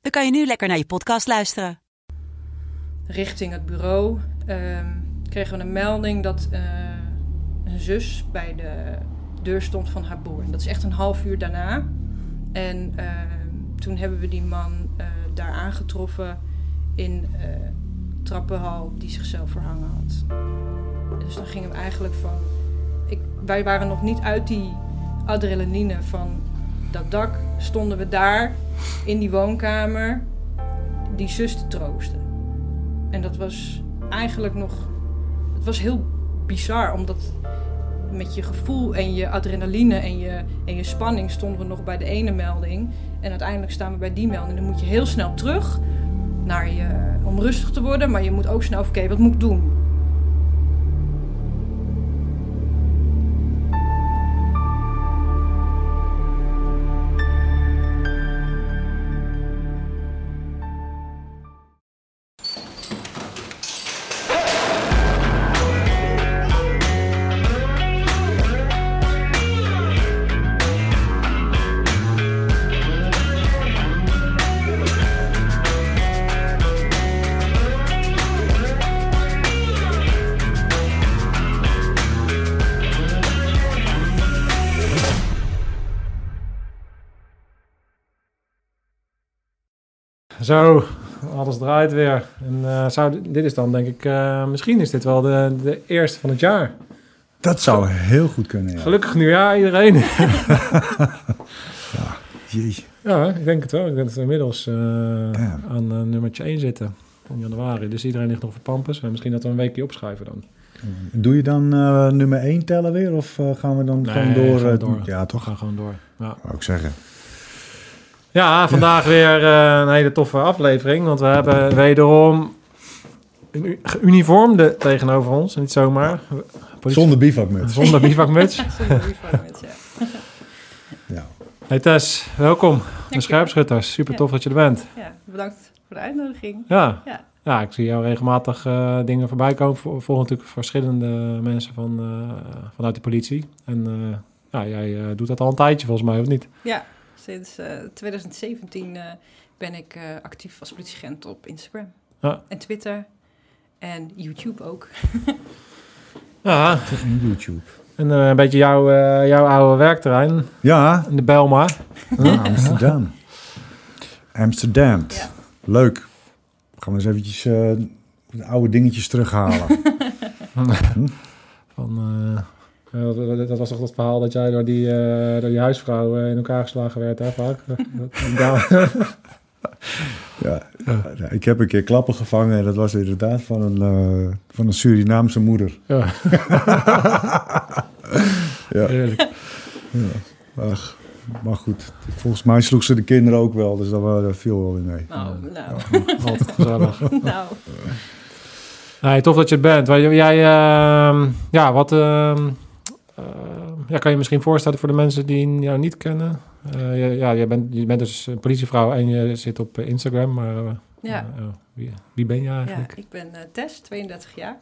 dan kan je nu lekker naar je podcast luisteren. richting het bureau ehm, kregen we een melding dat eh, een zus bij de deur stond van haar boer. Dat is echt een half uur daarna. En ehm, toen hebben we die man eh, daar aangetroffen in eh trappenhal die zichzelf verhangen had. Dus dan gingen we eigenlijk van... Ik, wij waren nog niet uit die adrenaline van dat dak. Stonden we daar in die woonkamer die zus te troosten. En dat was eigenlijk nog. Het was heel bizar, omdat met je gevoel en je adrenaline en je, en je spanning stonden we nog bij de ene melding. En uiteindelijk staan we bij die melding. Dan moet je heel snel terug naar je, om rustig te worden, maar je moet ook snel oké, wat moet ik doen? Zo, alles draait weer. En eh, zou, dit is dan denk ik, eh, misschien is dit wel de, de eerste van het jaar. Dat zou heel goed kunnen, ja. Gelukkig nieuwjaar iedereen. Jee. ja, ik denk het wel. Ik denk dat we inmiddels eh, Ja. aan nummertje 1 zitten van januari. Dus iedereen ligt nog voor pampers. En misschien dat we een weekje opschuiven dan. Doe je dan nummer 1 tellen weer? Of gaan we dan Nee, gewoon door? gaan we door. Ja, We toch? gaan gewoon door. Ja, Wou ik zeggen. Ja vandaag weer eh, een hele toffe aflevering. Want we hebben wederom een u- geuniformde tegenover ons. Niet zomaar. Politie- Zonder bivakmuts. Zonder bivakmuts. Zonder bivakmuts, ja. Ja. Hey Tess, welkom. De. Scherpschutters. Super Ja. tof dat je er bent. ja, bedankt voor de uitnodiging. Ja. Ja. Ja, ik zie jou regelmatig eh, dingen voorbij komen. Voor, voor natuurlijk verschillende mensen van, eh, vanuit de politie. En eh, ja, jij eh, doet dat al een tijdje volgens mij, of niet? Ja, sinds eh, 2017 eh, ben ik eh, actief als politieagent op Instagram. Ja. En Twitter. En YouTube ook. Ja, En YouTube. en eh, een beetje jouw, eh, jouw oude werkterrein Ja, in de Belma. ah, Amsterdam. Amsterdam. Ja. Leuk. Gaan we eens eventjes eh, de oude dingetjes terughalen. Van, eh, ja, dat- dat was toch dat verhaal dat jij door die, eh, door die huisvrouw eh, in elkaar geslagen werd, hè, vaak? Ja. Ja, ik heb een keer klappen gevangen en dat was inderdaad van een, eh, van een Surinaamse moeder. ja, Ja. heerlijk. Ach, maar goed, volgens mij sloeg ze de kinderen ook wel, dus dat viel wel weer mee. Nou, nou, Altijd gezellig. nou. Nee, tof dat je het bent. Jij, ehm, ja, wat ehm, eh, ja, kan je misschien voorstellen voor de mensen die jou niet kennen? Eh, je- ja, jij bent, je bent dus een politievrouw en je zit op eh, Instagram, maar eh, Ja. eh, wie, wie ben je Ja, eigenlijk? ik ben Tess, 32 jaar.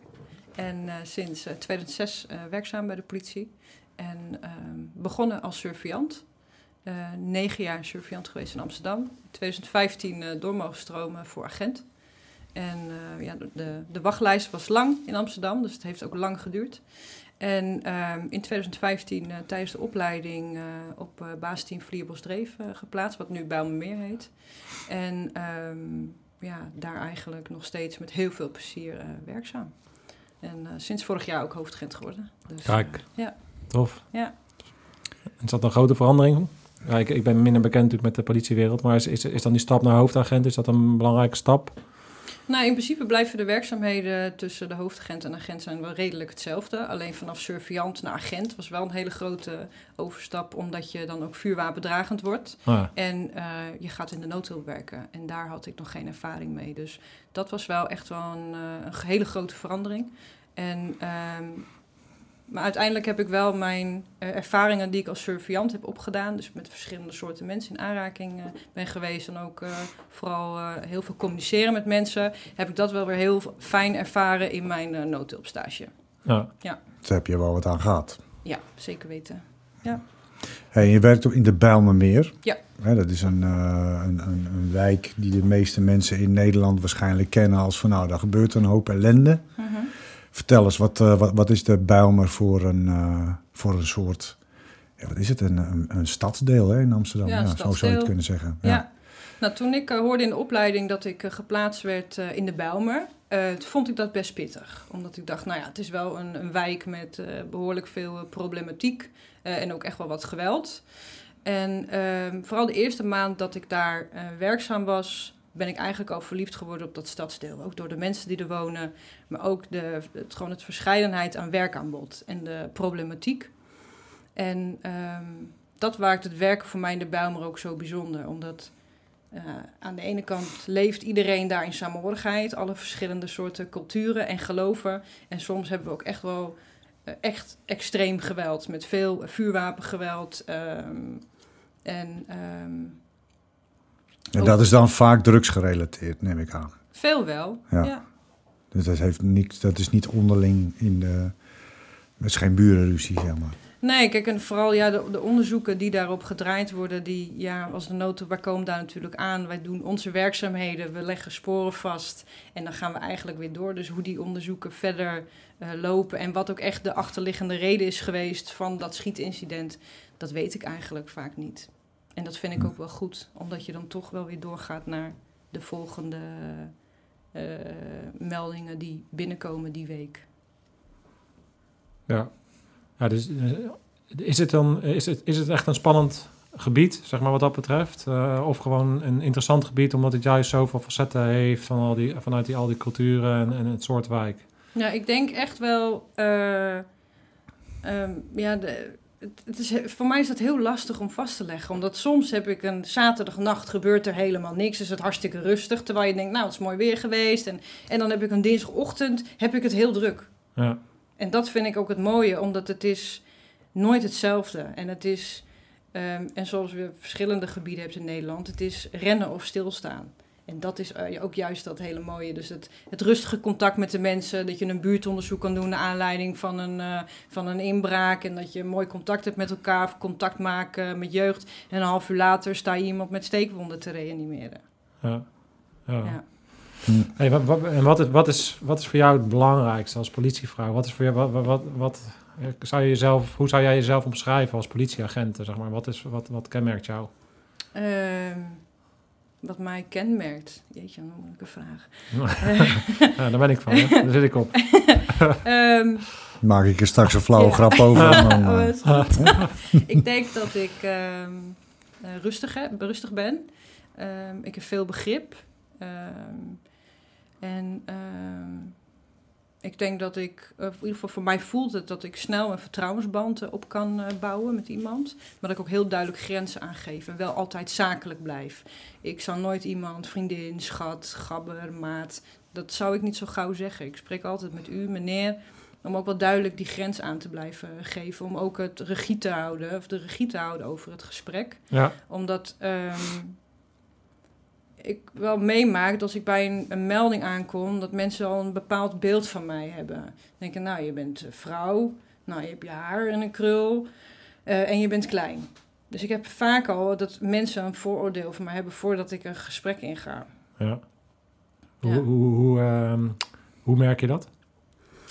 En sinds eh, 2006 eh, werkzaam bij de politie. En ehm, begonnen als surveillant. Eh, negen jaar surveillant geweest in Amsterdam. In 2015 eh, door mogen stromen voor agent. En ja, de, de wachtlijst was lang in Amsterdam, dus het heeft ook lang geduurd. En ehm, in 2015 eh, tijdens de opleiding eh, op eh basisteam Vlierbosdreef eh geplaatst, wat nu Bijlmermeer heet. En ehm, ja, daar eigenlijk nog steeds met heel veel plezier werkzaam. En sinds vorig jaar ook hoofdagent geworden. Dus, Kijk. ja. Tof. Ja. Is dat een grote verandering? Ja, ik, ik ben minder bekend natuurlijk met de politiewereld, maar is, is, is dan die stap naar hoofdagent, is dat een belangrijke stap? Nou, in principe blijven de werkzaamheden tussen de hoofdagent en agent zijn wel redelijk hetzelfde. Alleen vanaf surveillant naar agent was wel een hele grote overstap, omdat je dan ook vuurwapendragend wordt. Ah, En eh, je gaat in de noodhulp werken. En daar had ik nog geen ervaring mee. Dus dat was wel echt wel een, eh, een hele grote verandering. En, ehm, maar uiteindelijk heb ik wel mijn eh, ervaringen die ik als surveillant heb opgedaan. Dus met verschillende soorten mensen in aanraking eh, ben geweest. En ook eh, vooral eh, heel veel communiceren met mensen. Heb ik dat wel weer heel fijn ervaren in mijn eh noodhulpstage. ja. Daar heb je wel wat aan gehad. Ja, zeker weten. Hey, je werkt ook in de Bijlmermeer. Ja. Hè, dat is een, eh, een, een, een wijk die de meeste mensen in Nederland waarschijnlijk kennen als van nou, daar gebeurt een hoop ellende. Vertel eens, wat, eh, wat, wat is de Bijlmer voor een, eh, voor een soort, ja, wat is het, een, een, een stadsdeel hè, in Amsterdam? Ja, zo zou je het kunnen zeggen. Ja. Nou, toen ik eh, hoorde in de opleiding dat ik geplaatst werd in de Bijlmer, toen vond ik dat best pittig. Omdat ik dacht, nou ja, het is wel een, een wijk met eh, behoorlijk veel problematiek en ook echt wel wat geweld. En ehm, vooral de eerste maand dat ik daar werkzaam was, ben ik eigenlijk al verliefd geworden op dat stadsdeel. Ook door de mensen die er wonen, maar ook de, het, gewoon het verscheidenheid aan werkaanbod en de problematiek. En ehm, dat maakt het werken voor mij in de Bijlmer ook zo bijzonder. Omdat eh, aan de ene kant leeft iedereen daar in samenhorigheid. Alle verschillende soorten culturen en geloven. En soms hebben we ook echt wel eh, echt extreem geweld. Met veel vuurwapengeweld. ehm, en ehm, En dat is dan vaak drugsgerelateerd, neem ik aan. veel wel. Ja. ja. Dus dat, heeft niets, dat is niet onderling in de... Het is geen burenruzie, zeg maar. Nee, kijk, en vooral ja, de, de onderzoeken die daarop gedraaid worden, die, ja, als de noten, waar komen daar natuurlijk aan? Wij doen onze werkzaamheden, we leggen sporen vast en dan gaan we eigenlijk weer door. Dus hoe die onderzoeken verder eh, lopen en wat ook echt de achterliggende reden is geweest van dat schietincident, dat weet ik eigenlijk vaak niet. En dat vind ik ook wel goed, omdat je dan toch wel weer doorgaat naar de volgende eh, meldingen die binnenkomen die week. Ja, ja dus eh, is het dan is het, is het echt een spannend gebied, zeg maar, wat dat betreft? Eh, of gewoon een interessant gebied, omdat het juist zoveel facetten heeft van al die, vanuit die, al die culturen en, en het soort wijk? Ja, ik denk echt wel. eh, ehm, ja, de, het, is, voor mij is dat heel lastig om vast te leggen. Omdat soms heb ik een zaterdagnacht gebeurt er helemaal niks. Is het hartstikke rustig. Terwijl je denkt, nou, het is mooi weer geweest. En, en dan heb ik een dinsdagochtend heb ik het heel druk. Ja, En dat vind ik ook het mooie, omdat het is nooit hetzelfde. En het is, ehm, en zoals we verschillende gebieden hebben in Nederland, het is rennen of stilstaan. En dat is eh, ook juist dat hele mooie. Dus het, het rustige contact met de mensen. Dat je een buurtonderzoek kan doen naar aanleiding van een, eh, van een inbraak. En dat je mooi contact hebt met elkaar. Of contact maken met jeugd. En een half uur later sta je iemand met steekwonden te reanimeren. ja, ja. Ja. Hey, wat, wat, en wat is, wat, is, wat is voor jou het belangrijkste als politievrouw? Wat is voor jou, wat, wat, wat, eh, zou je jezelf, hoe zou jij jezelf omschrijven als politieagent? Zeg maar? wat, is, wat, wat kenmerkt jou? Ehm, wat mij kenmerkt. Jeetje, een moeilijke vraag. ja, daar ben ik van, hè? daar zit ik op. Ehm, Maak ik er straks een flauwe Ja. grap over. Oh, eh, ik denk dat ik ehm, eh, rustig, heb, rustig ben. Ehm, ik heb veel begrip. Ehm, en ehm, ik denk dat ik, of in ieder geval voor mij voelt het dat ik snel een vertrouwensband eh, op kan eh, bouwen met iemand. Maar dat ik ook heel duidelijk grenzen aangeef en wel altijd zakelijk blijf. Ik zal nooit iemand, vriendin, schat, gabber, maat, dat zou ik niet zo gauw zeggen. Ik spreek altijd met u, meneer. Om ook wel duidelijk die grens aan te blijven geven. Om ook het regie te houden, of de regie te houden over het gesprek. Ja, Omdat ehm, ik wel meemaak dat als ik bij een, een melding aankom, dat mensen al een bepaald beeld van mij hebben. Denken, nou, je bent vrouw, nou, je hebt je haar en een krul eh, en je bent klein. Dus ik heb vaak al dat mensen een vooroordeel van mij hebben voordat ik een gesprek inga. ja. Hoe, Ja. hoe, hoe, ehm, hoe merk je dat?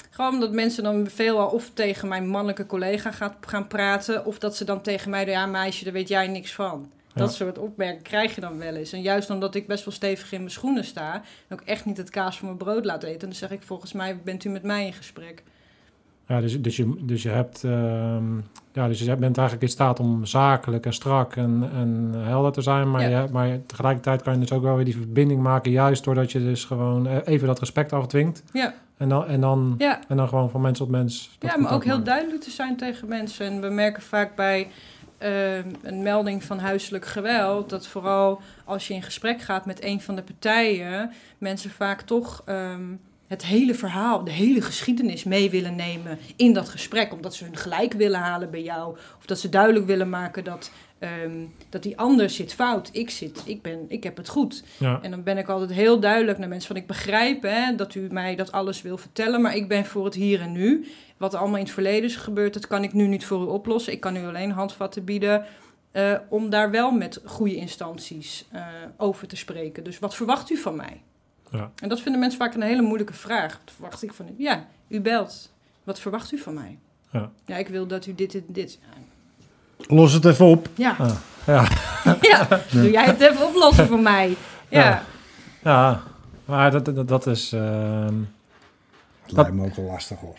Gewoon omdat mensen dan veelal of tegen mijn mannelijke collega gaat, gaan praten, of dat ze dan tegen mij, ja meisje, daar weet jij niks van. Dat soort opmerkingen krijg je dan wel eens. En juist omdat ik best wel stevig in mijn schoenen sta, en ook echt niet het kaas van mijn brood laat eten, dan zeg ik volgens mij bent u met mij in gesprek. Ja, dus, dus, je, dus je hebt... ehm, ja, dus je bent eigenlijk in staat om zakelijk en strak en, en helder te zijn. Maar, Ja. je, maar tegelijkertijd kan je dus ook wel weer die verbinding maken... juist doordat je dus gewoon eh, even dat respect afdwingt. Ja, En dan, en dan, ja. en dan gewoon van mens tot mens. Ja, maar ook heel duidelijk te zijn tegen mensen. En we merken vaak bij eh, een melding van huiselijk geweld... dat vooral als je in gesprek gaat met een van de partijen... mensen vaak toch ehm, het hele verhaal, de hele geschiedenis mee willen nemen in dat gesprek. Omdat ze hun gelijk willen halen bij jou. Of dat ze duidelijk willen maken dat, ehm, dat die ander zit fout. Ik zit, ik ben, ik heb het goed. Ja. En dan ben ik altijd heel duidelijk naar mensen van ik begrijp hè, dat u mij dat alles wil vertellen, maar ik ben voor het hier en nu. Wat er allemaal in het verleden is gebeurd, dat kan ik nu niet voor u oplossen. Ik kan u alleen handvatten bieden eh, om daar wel met goede instanties eh, over te spreken. Dus wat verwacht u van mij? Ja. En dat vinden mensen vaak een hele moeilijke vraag. Wat verwacht ik van u? Ja, u belt. Wat verwacht u van mij? Ja. Ja, ik wil dat u dit en dit. Los het even op. Ja, Ah, ja. ja. doe jij het even oplossen voor mij? Ja. Ja. Ja, maar dat, dat, dat is... ehm, Het lijkt me ook wel lastig hoor.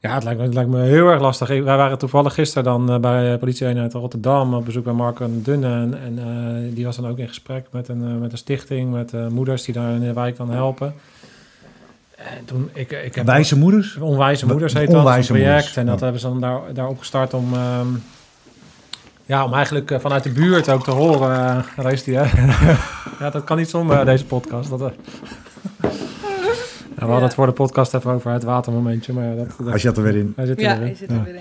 Ja, het lijkt, me, het lijkt me heel erg lastig. Ik- wij waren toevallig gisteren dan eh, bij de politieeenheid Rotterdam op bezoek bij Marco en Dunne. En, en eh, die was dan ook in gesprek met een, eh, met een stichting, met eh, moeders die daar in de wijk dan helpen. En toen, ik, ik heb Wijze moeders? Onwijze Moeders heet Onwijze dat, een project. Moeders, En dat ja. hebben ze dan daar, daar opgestart om... ehm, ja, om eigenlijk eh, vanuit de buurt ook te horen. eh, daar is die, hè? ja, dat kan niet zonder eh, deze podcast. Dat, eh. Ja, we hadden het voor de podcast even over het watermomentje, maar ja, dat, dat, Hij zat er weer in. hij zit er Ja, weer in. hij zit er Ja. weer in.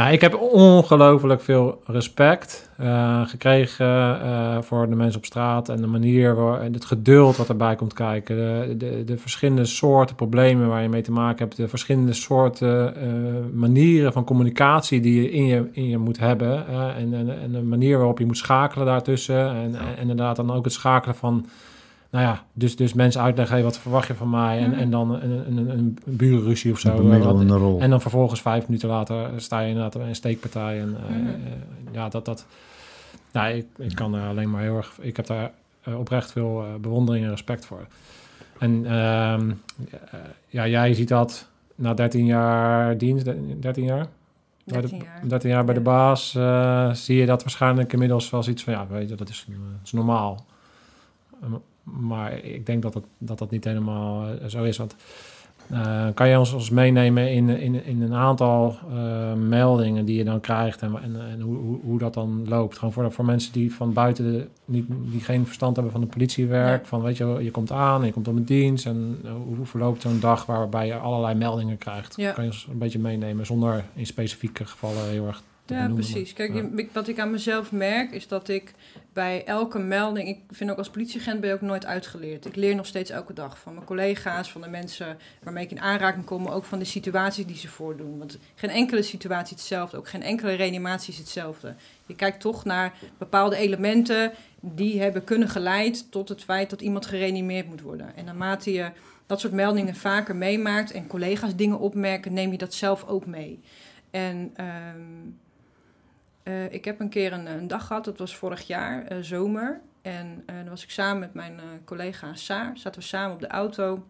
Nou, ik heb ongelooflijk veel respect eh, gekregen eh, voor de mensen op straat en de manier waar, en het geduld wat erbij komt kijken. De, de, de verschillende soorten problemen waar je mee te maken hebt, de verschillende soorten eh, manieren van communicatie die je in je, in je moet hebben. en, en, en de manier waarop je moet schakelen daartussen. En, en inderdaad dan ook het schakelen van. Nou ja, dus, dus mensen uitleggen, hey, wat verwacht je van mij? En, en dan een, een, een, een burenruzie of zo. Een eh, rol. en dan vervolgens vijf minuten later sta je inderdaad bij een steekpartij. En eh, ja, dat dat. Nou, ik, ik kan alleen maar heel erg. Ik heb daar oprecht veel bewondering en respect voor. En ehm, eh, ja, jij ziet dat na 13 jaar dienst, 13 jaar? Bij de- 13 jaar. 13 jaar bij de baas, eh, zie je dat waarschijnlijk inmiddels wel iets van, ja, weet je, dat is, dat is normaal. Maar ik denk dat dat, dat, dat niet helemaal eh, zo is. Want eh, kan je ons, ons meenemen in, in, in een aantal eh, meldingen die je dan krijgt en, en, en hoe, hoe, hoe dat dan loopt? Gewoon voor, voor mensen die van buiten de, niet, die geen verstand hebben van het politiewerk. Ja. Van weet je, je komt aan, en je komt op een dienst en hoe, hoe verloopt zo'n dag waarbij je allerlei meldingen krijgt? Ja. Kan je ons een beetje meenemen zonder in specifieke gevallen heel erg te Ja, benoemen? precies. Kijk, Ja. wat ik aan mezelf merk is dat ik bij elke melding, ik vind ook als politieagent ben je ook nooit uitgeleerd. Ik leer nog steeds elke dag van mijn collega's, van de mensen waarmee ik in aanraking kom, maar ook van de situaties die ze voordoen. Want geen enkele situatie is hetzelfde, ook geen enkele reanimatie is hetzelfde. Je kijkt toch naar bepaalde elementen die hebben kunnen geleid tot het feit dat iemand gereanimeerd moet worden. En naarmate je dat soort meldingen vaker meemaakt en collega's dingen opmerken, neem je dat zelf ook mee. En ehm, eh, ik heb een keer een, een dag gehad, dat was vorig jaar, eh, zomer. En eh, dan was ik samen met mijn collega Saar, zaten we samen op de auto.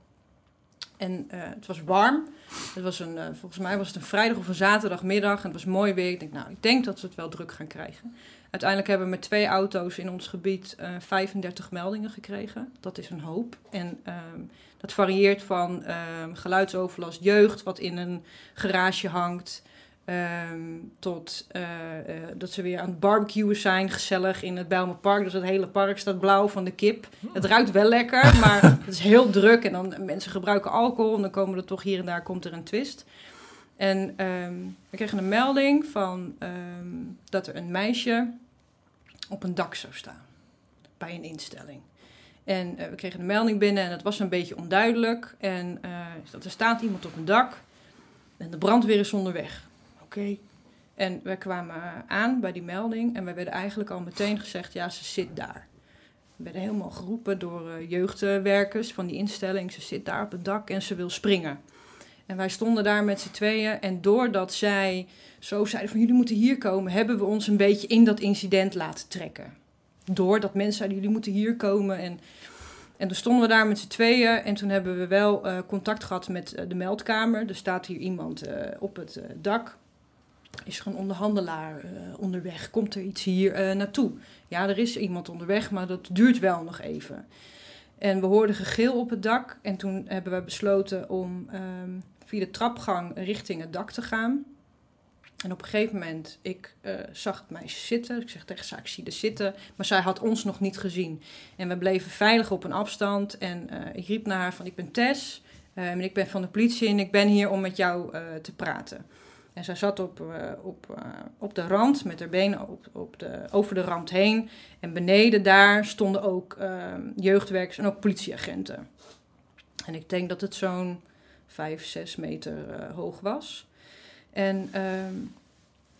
En het was warm. Het was een, volgens mij was het een vrijdag of een zaterdagmiddag. En het was mooi weer. Ik denk, nou, ik denk dat we het wel druk gaan krijgen. Uiteindelijk hebben we met twee auto's in ons gebied eh 35 meldingen gekregen. Dat is een hoop. En ehm, dat varieert van ehm, geluidsoverlast jeugd, wat in een garage hangt. Ehm, tot eh, eh, dat ze weer aan het barbecuen zijn, gezellig in het Bijlmerpark. Dus het hele park staat blauw van de kip. Het ruikt wel lekker, maar het is heel druk. En dan mensen gebruiken alcohol en dan komen er toch hier en daar komt er een twist. En ehm, we kregen een melding van ehm, dat er een meisje op een dak zou staan bij een instelling. En eh, we kregen een melding binnen en het was een beetje onduidelijk. En dat er staat iemand op een dak en de brandweer is onderweg. Oké. En we kwamen aan bij die melding en wij werden eigenlijk al meteen gezegd, ja, ze zit daar. We werden helemaal geroepen door eh, jeugdwerkers van die instelling. Ze zit daar op het dak en ze wil springen. En wij stonden daar met z'n tweeën. En doordat zij zo zeiden van jullie moeten hier komen, hebben we ons een beetje in dat incident laten trekken. Doordat mensen zeiden jullie moeten hier komen. En En toen stonden we daar met z'n tweeën en toen hebben we wel eh, contact gehad met eh, de meldkamer. Er staat hier iemand op het dak. Is er een onderhandelaar eh, onderweg? Komt er iets hier eh, naartoe? Ja, er is iemand onderweg, maar dat duurt wel nog even. En we hoorden gegil op het dak en toen hebben we besloten om ehm, via de trapgang richting het dak te gaan. En op een gegeven moment, ik eh, zag het meisje zitten. Ik zeg tegen haar, ik zie er zitten. Maar zij had ons nog niet gezien. En we bleven veilig op een afstand. En ik riep naar haar van, ik ben Tess. eh, en ik ben van de politie en ik ben hier om met jou te praten. En zij zat op, eh, op, eh, op de rand met haar benen op, op de, over de rand heen. En beneden daar stonden ook eh, jeugdwerkers en ook politieagenten. En ik denk dat het zo'n vijf, zes meter eh, hoog was. En ehm,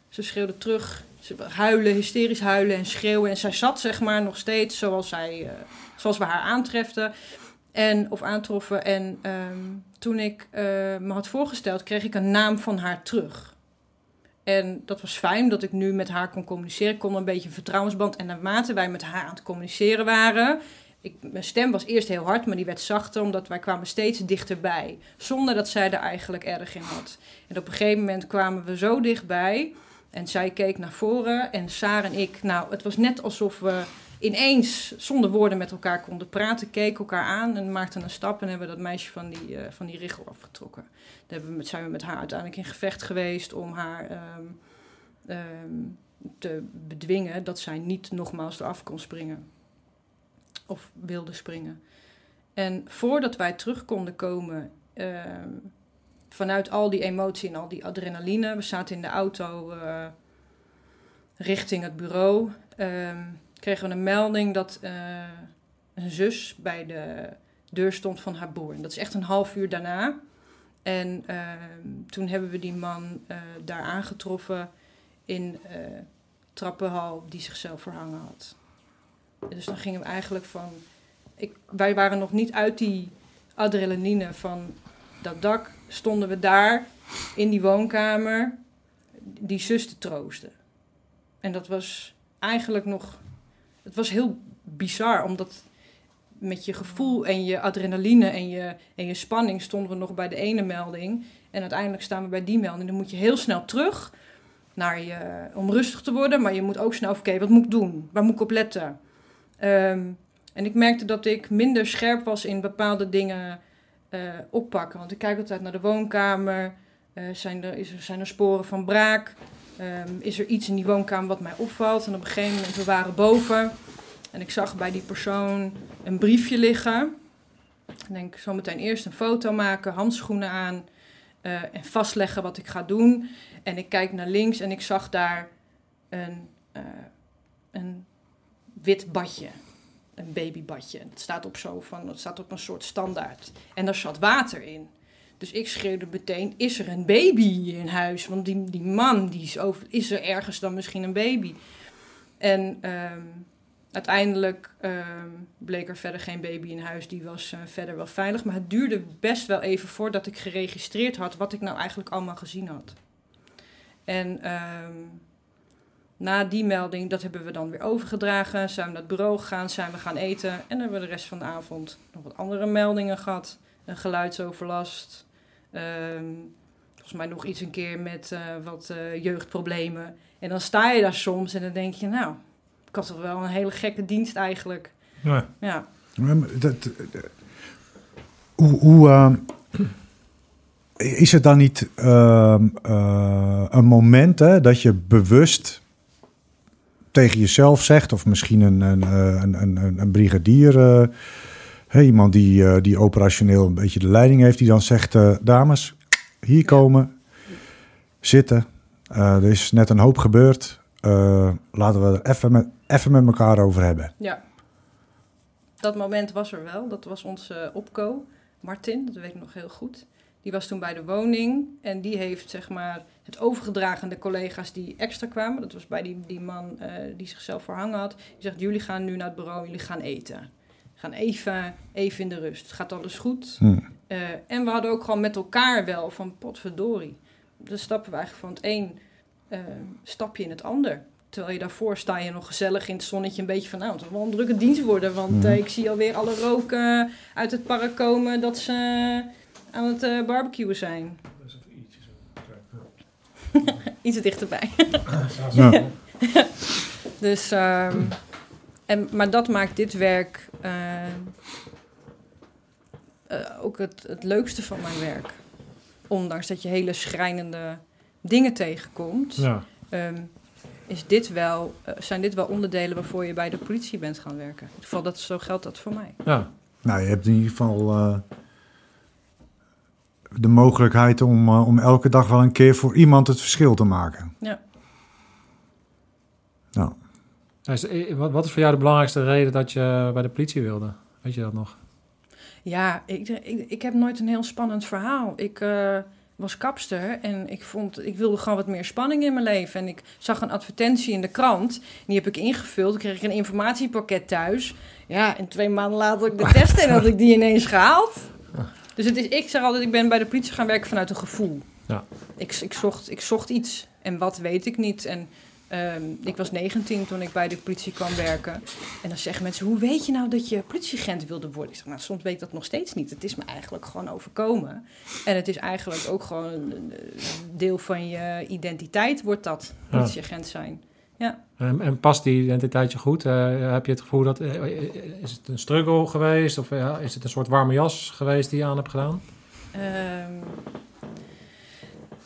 ze schreeuwde terug. Ze huilen, hysterisch huilen en schreeuwen. En zij zat zeg maar nog steeds zoals, zij, zoals we haar aantreften. En, of aantroffen. En ehm, toen ik eh, me had voorgesteld, kreeg ik een naam van haar terug. En dat was fijn dat ik nu met haar kon communiceren. Ik kon een beetje een vertrouwensband. En naarmate wij met haar aan het communiceren waren. Ik, mijn stem was eerst heel hard, maar die werd zachter omdat wij kwamen steeds dichterbij. Zonder dat zij er eigenlijk erg in had. En op een gegeven moment kwamen we zo dichtbij. En zij keek naar voren en Saar en ik, nou, het was net alsof we ineens zonder woorden met elkaar konden praten, keken elkaar aan en maakten een stap en hebben dat meisje van die, eh, van die richel afgetrokken. Daar met, zijn we met haar uiteindelijk in gevecht geweest om haar ehm, ehm, te bedwingen dat zij niet nogmaals eraf kon springen. Of wilde springen. En voordat wij terug konden komen, ehm, vanuit al die emotie en al die adrenaline, we zaten in de auto eh, richting het bureau, kregen we een melding dat eh, een zus bij de deur stond van haar broer. En dat is echt een half uur daarna. En ehm, toen hebben we die man eh, daar aangetroffen in eh trappenhal die zichzelf verhangen had. Dus dan gingen we eigenlijk van. Ik, wij waren nog niet uit die adrenaline van dat dak. Stonden we daar in die woonkamer die zus te troosten. En dat was eigenlijk nog. Het was heel bizar, omdat met je gevoel en je adrenaline en je, en je spanning stonden we nog bij de ene melding. En uiteindelijk staan we bij die melding. Dan moet je heel snel terug naar je, om rustig te worden. Maar je moet ook snel oké, wat moet ik doen? Waar moet ik op letten? Ehm, en ik merkte dat ik minder scherp was in bepaalde dingen eh, oppakken. Want ik kijk altijd naar de woonkamer. Eh, zijn, er, is er, zijn er sporen van braak? Ehm, is er iets in die woonkamer wat mij opvalt? En op een gegeven moment, we waren boven. En ik zag bij die persoon een briefje liggen. Ik denk, zometeen eerst een foto maken, handschoenen aan. eh, en vastleggen wat ik ga doen. En ik kijk naar links en ik zag daar een, eh, een wit badje. Een babybadje. Het staat op zo van, het staat op een soort standaard. En daar zat water in. Dus ik schreeuwde meteen, is er een baby in huis? Want die, die man, die is, over, is er ergens dan misschien een baby? En ehm, uiteindelijk ehm, bleek er verder geen baby in huis. Die was eh, verder wel veilig. Maar het duurde best wel even voordat ik geregistreerd had wat ik nou eigenlijk allemaal gezien had. En ehm, na die melding, dat hebben we dan weer overgedragen. Zijn we naar het bureau gegaan, zijn we gaan eten. En dan hebben we de rest van de avond nog wat andere meldingen gehad. Een geluidsoverlast. Ehm, volgens mij nog iets een keer met eh, wat eh, jeugdproblemen. En dan sta je daar soms en dan denk je, nou, ik had toch wel een hele gekke dienst eigenlijk. Ja. Ja, Maar Dat, eh, hoe, hoe, ehm, is het dan niet ehm, eh, een moment hè, dat je bewust tegen jezelf zegt, of misschien een, een, eh, een, een, een, een brigadier, iemand die, eh, die operationeel een beetje de leiding heeft, die dan zegt: eh, Dames, hier komen, zitten. Eh, er is net een hoop gebeurd. Laten we er even met, even met elkaar over hebben. ja. Dat moment was er wel. Dat was onze opco, Martin, dat weet ik nog heel goed. Die was toen bij de woning en die heeft zeg maar het overgedragen aan de collega's die extra kwamen. Dat was bij die, die man die zichzelf verhangen had. Die zegt, jullie gaan nu naar het bureau, jullie gaan eten. Gaan even, even in de rust. Gaat alles goed? Hm. Eh, en we hadden ook gewoon met elkaar wel van potverdorie. Dan stappen we eigenlijk van het een eh, stapje in het ander. Terwijl je daarvoor sta je nog gezellig in het zonnetje een beetje van... nou, het zal wel een drukke dienst worden. Want Mhm. eh, ik zie alweer alle rook eh, uit het park komen dat ze aan het eh barbecuen zijn. Iets dichterbij. Ja. Dus, ehm, en, maar dat maakt dit werk eh, eh, ook het, het leukste van mijn werk. Ondanks dat je hele schrijnende dingen tegenkomt, Ja. ehm, is dit wel, eh, zijn dit wel onderdelen waarvoor je bij de politie bent gaan werken. In ieder geval, dat, zo geldt dat voor mij. ja. Nou, je hebt in ieder geval eh, de mogelijkheid om, om elke dag wel een keer voor iemand het verschil te maken. Ja. Nou, eh, wat is voor jou de belangrijkste reden dat je bij de politie wilde? Weet je dat nog? Ja, ik, ik, ik heb nooit een heel spannend verhaal. Ik eh, was kapster en ik, vond, ik wilde gewoon wat meer spanning in mijn leven. En ik zag een advertentie in de krant. Die heb ik ingevuld. Toen kreeg ik een informatiepakket thuis. Ja, en twee maanden later had ik de test en had ik die ineens gehaald. Dus het is, ik zeg altijd, ik ben bij de politie gaan werken vanuit een gevoel. Ja. Ik, ik, zocht, ik zocht iets. En wat weet ik niet. En ehm, ik was 19 toen ik bij de politie kwam werken. En dan zeggen mensen, hoe weet je nou dat je politieagent wilde worden? Ik zeg, nou, soms weet ik dat nog steeds niet. Het is me eigenlijk gewoon overkomen. En het is eigenlijk ook gewoon een deel van je identiteit, wordt dat, Ja. politieagent zijn. En, en past die identiteit je goed? Eh, heb je het gevoel dat... eh, is het een struggle geweest? Of eh, is het een soort warme jas geweest die je aan hebt gedaan? Ehm,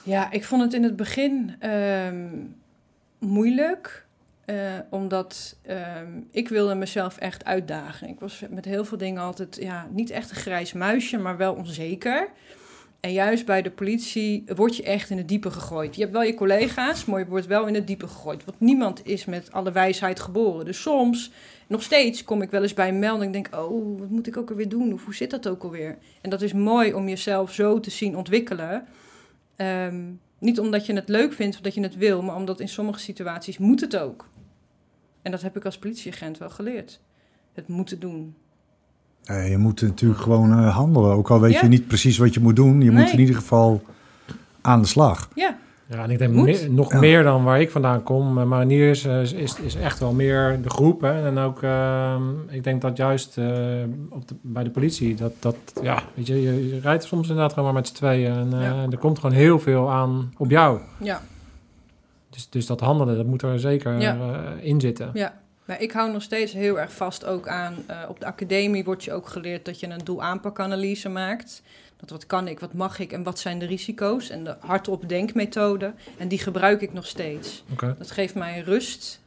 ja, ik vond het in het begin ehm, moeilijk. eh, omdat ehm, ik wilde mezelf echt uitdagen. Ik was met heel veel dingen altijd ja, niet echt een grijs muisje, maar wel onzeker. En juist bij de politie word je echt in het diepe gegooid. Je hebt wel je collega's, maar je wordt wel in het diepe gegooid. Want niemand is met alle wijsheid geboren. Dus soms, nog steeds, kom ik wel eens bij een melding en denk... oh, wat moet ik ook alweer doen? Of hoe zit dat ook alweer? En dat is mooi om jezelf zo te zien ontwikkelen. Ehm, niet omdat je het leuk vindt of dat je het wil... maar omdat in sommige situaties moet het ook. En dat heb ik als politieagent wel geleerd. Het moeten doen. eh, je moet natuurlijk gewoon eh, handelen. Ook al weet Ja. je niet precies wat je moet doen. Je moet in ieder geval aan de slag. Ja, Ja, en ik denk nog Ja. meer dan waar ik vandaan kom. Eh, Mariniers eh, is, is, is echt wel meer de groep. Hè? En ook, ehm, ik denk dat juist eh, op de, bij de politie, dat, dat ja, weet je, je, je rijdt soms inderdaad gewoon maar met z'n tweeën. En eh, Ja. er komt gewoon heel veel aan op jou. ja. Dus, dus dat handelen, dat moet er zeker Ja. eh, in zitten. Ja, maar ik hou nog steeds heel erg vast ook aan. eh, op de academie wordt je ook geleerd dat je een doel-aanpakanalyse maakt. Wat kan ik, wat mag ik en wat zijn de risico's. En de hardop denkmethode. En die gebruik ik nog steeds. Dat geeft mij rust.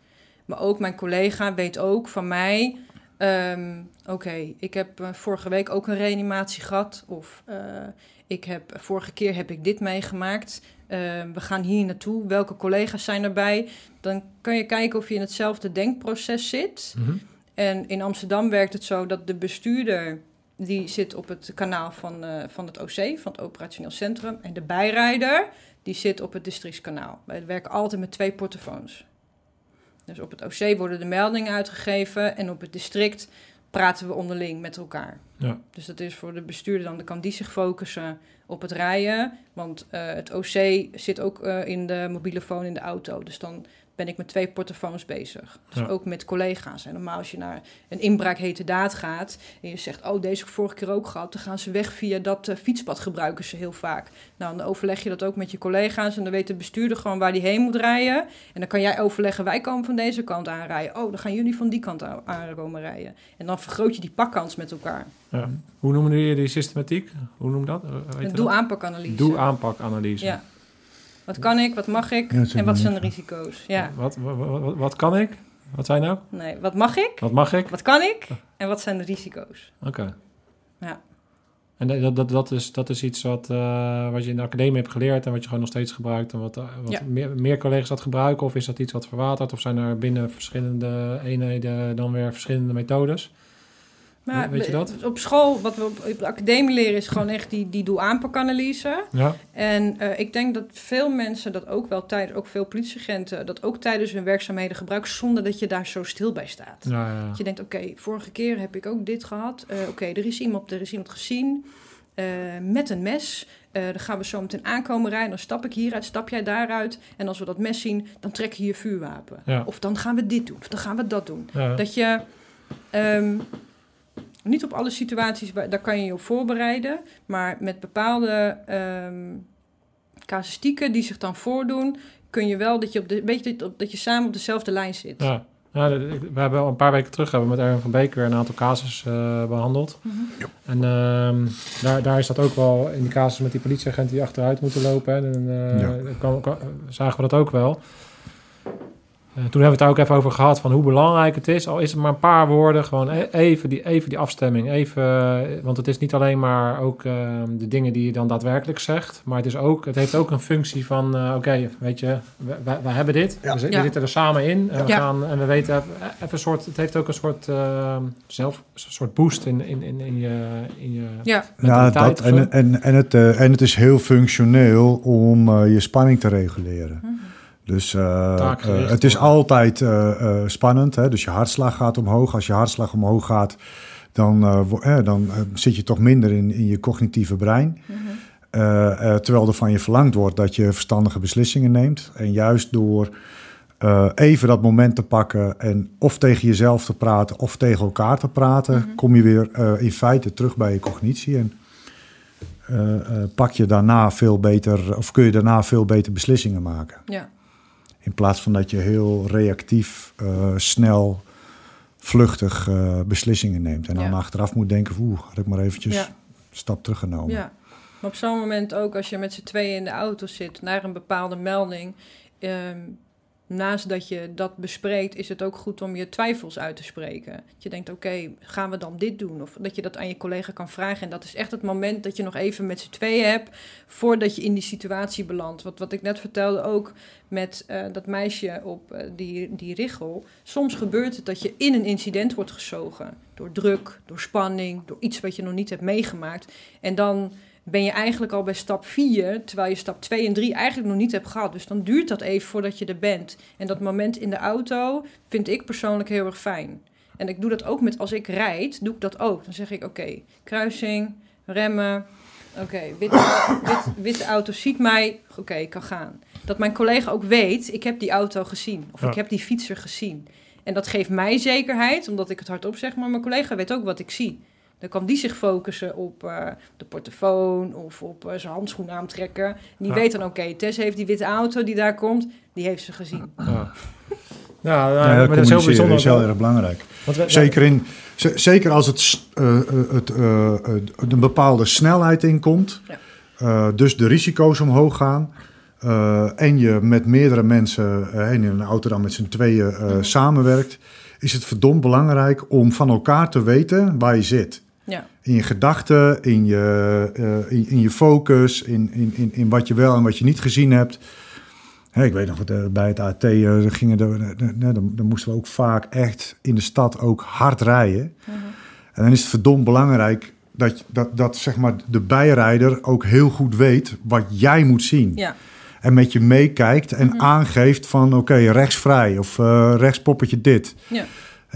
Maar ook mijn collega weet ook van mij. ehm, Oké, ik heb eh, vorige week ook een reanimatie gehad. Of eh, ik heb, vorige keer heb ik dit meegemaakt. Ehm, we gaan hier naartoe. Welke collega's zijn erbij? Dan kan je kijken of je in hetzelfde denkproces zit. Mhm. En in Amsterdam werkt het zo dat de bestuurder... die zit op het kanaal van, eh, van het OC, van het operationeel centrum. En de bijrijder, die zit op het districtskanaal. Wij werken altijd met twee portofoons. Dus op het OC worden de meldingen uitgegeven... en op het district praten we onderling met elkaar. Ja. Dus dat is voor de bestuurder dan, dan kan die zich focussen op het rijden. Want eh, het OC zit ook eh, in de mobiele phone in de auto. Dus dan ben ik met twee portofoons bezig. Dus Ja. ook met collega's. En normaal als je naar een inbraak hete daad gaat... en je zegt, oh, deze heb ik vorige keer ook gehad... dan gaan ze weg via dat eh, fietspad gebruiken ze heel vaak. Nou, dan overleg je dat ook met je collega's... en dan weet de bestuurder gewoon waar die heen moet rijden. En dan kan jij overleggen, wij komen van deze kant aanrijden. Oh, dan gaan jullie van die kant aan- aankomen rijden. En dan vergroot je die pakkans met elkaar. Ja. Hoe noemen jullie die systematiek? Hoe noem dat? Weet Een. Doe-aanpakanalyse. Ja. Wat kan ik, wat mag ik Ja, en wat zijn de risico's? Ja, Wat, wat, wat, wat kan ik? Wat zijn nou? nee, wat mag ik, Wat mag ik? wat kan ik en wat zijn de risico's? Oké. Ja. En dat, dat, dat, is, dat is iets wat, eh, wat je in de academie hebt geleerd en wat je gewoon nog steeds gebruikt en wat, eh, wat Ja. meer, meer collega's dat gebruiken? Of is dat iets wat verwatert? Of zijn er binnen verschillende eenheden dan weer verschillende methodes? Maar Weet je dat? Op school, wat we op, de academie leren, is gewoon echt die, die doe-aanpakanalyse. Ja, En eh, ik denk dat veel mensen dat ook wel tijdens, ook veel politieagenten, dat ook tijdens hun werkzaamheden gebruiken, zonder dat je daar zo stil bij staat. ja, ja. Dat je denkt, oké, vorige keer heb ik ook dit gehad. Eh, oké, er is iemand, er is iemand gezien eh, met een mes. dan gaan we zo meteen aankomen rijden. Dan stap ik hieruit, stap jij daaruit. En als we dat mes zien, dan trek je je vuurwapen. Ja. Of dan gaan we dit doen, of dan gaan we dat doen. Ja. Dat je ehm, niet op alle situaties, waar- daar kan je je op voorbereiden. Maar met bepaalde ehm casuïstieken die zich dan voordoen, kun je wel dat je, op de, weet je, dat- dat je samen op dezelfde lijn zit. Ja. Ja, we hebben al een paar weken terug hebben we met Erwin van Beek weer een aantal casus eh, behandeld. Mhm. En ehebben daar, daar is dat ook wel in die casus met die politieagenten die achteruit moeten lopen. Hè, en, eh, Ja. kwam- zagen we dat ook wel. Eh, toen hebben we het daar ook even over gehad van hoe belangrijk het is. Al is het maar een paar woorden, gewoon e- even die, even die afstemming. Even, eh, want het is niet alleen maar ook eh, de dingen die je dan daadwerkelijk zegt. Maar het, is ook, het heeft ook een functie van, eh, oké, weet je, we, wij, wij hebben dit. Ja. We, zi- we Ja. zitten er samen in. En we, Ja. gaan, en we weten even, een soort, het heeft ook een soort, eh, zelf, een soort boost in, in, in, in je, in je Ja, Ja, mentaliteit dat, of zo. en, en, en, het, eh, en het is heel functioneel om je spanning te reguleren. Mhm. Dus eh, eh, het is altijd eh, spannend. Hè? Dus je hartslag gaat omhoog. Als je hartslag omhoog gaat, dan, eh, dan zit je toch minder in, in je cognitieve brein. Mhm. Terwijl er van je verlangd wordt dat je verstandige beslissingen neemt. En juist door even dat moment te pakken en of tegen jezelf te praten of tegen elkaar te praten, Mhm. kom je weer in feite terug bij je cognitie. En pak je daarna veel beter, of kun je daarna veel beter beslissingen maken. ja. In plaats van dat je heel reactief, eh, snel, vluchtig eh, beslissingen neemt. En dan Ja. achteraf moet denken, oeh, had ik maar eventjes Ja. een stap teruggenomen. Ja, maar op zo'n moment ook als je met z'n tweeën in de auto zit naar een bepaalde melding. ehm, naast dat je dat bespreekt, is het ook goed om je twijfels uit te spreken. Dat je denkt, oké, gaan we dan dit doen? Of dat je dat aan je collega kan vragen. En dat is echt het moment dat je nog even met z'n tweeën hebt voordat je in die situatie belandt. Wat, wat ik net vertelde ook met eh, dat meisje op eh, die, die richel. Soms gebeurt het dat je in een incident wordt gezogen. Door druk, door spanning, door iets wat je nog niet hebt meegemaakt. En dan ben je eigenlijk al bij stap 4, terwijl je stap 2 en 3 eigenlijk nog niet hebt gehad. Dus dan duurt dat even voordat je er bent. En dat moment in de auto vind ik persoonlijk heel erg fijn. En ik doe dat ook met als ik rijd, doe ik dat ook. Dan zeg ik, oké, kruising, remmen. Oké, witte, wit, witte auto ziet mij. Oké, ik kan gaan. Dat mijn collega ook weet, ik heb die auto gezien. Of Ja. ik heb die fietser gezien. En dat geeft mij zekerheid, omdat ik het hardop zeg. Maar mijn collega weet ook wat ik zie. Dan kan die zich focussen op eh, de portofoon of op eh, zijn handschoen aantrekken. En die Ja. weet dan, oké, Tess heeft die witte auto die daar komt, die heeft ze gezien. Ja, ja, Ja, maar dat is heel bijzonder. is heel erg belangrijk. Want Zeker, in, zeker als het, eh, eh, het een bepaalde snelheid inkomt, Ja. eh, dus de risico's omhoog gaan. eh, en je met meerdere mensen eh, in een auto dan met z'n tweeën samenwerkt, is het verdomd belangrijk om van elkaar te weten waar je zit. Ja, In je gedachten, in je, eh, in, in je focus, in, in, in, in wat je wel en wat je niet gezien hebt. Hè, ik weet nog, dat, eh, bij het AT eh, gingen de, de- de- de- dan, dan moesten we ook vaak echt in de stad ook hard rijden. Mhm. En dan is het verdomd belangrijk dat, dat, dat zeg maar, de bijrijder ook heel goed weet wat jij moet zien. ja, En met je meekijkt en Mhm. aangeeft van oké, rechtsvrij of eh rechtspoppetje dit. ja,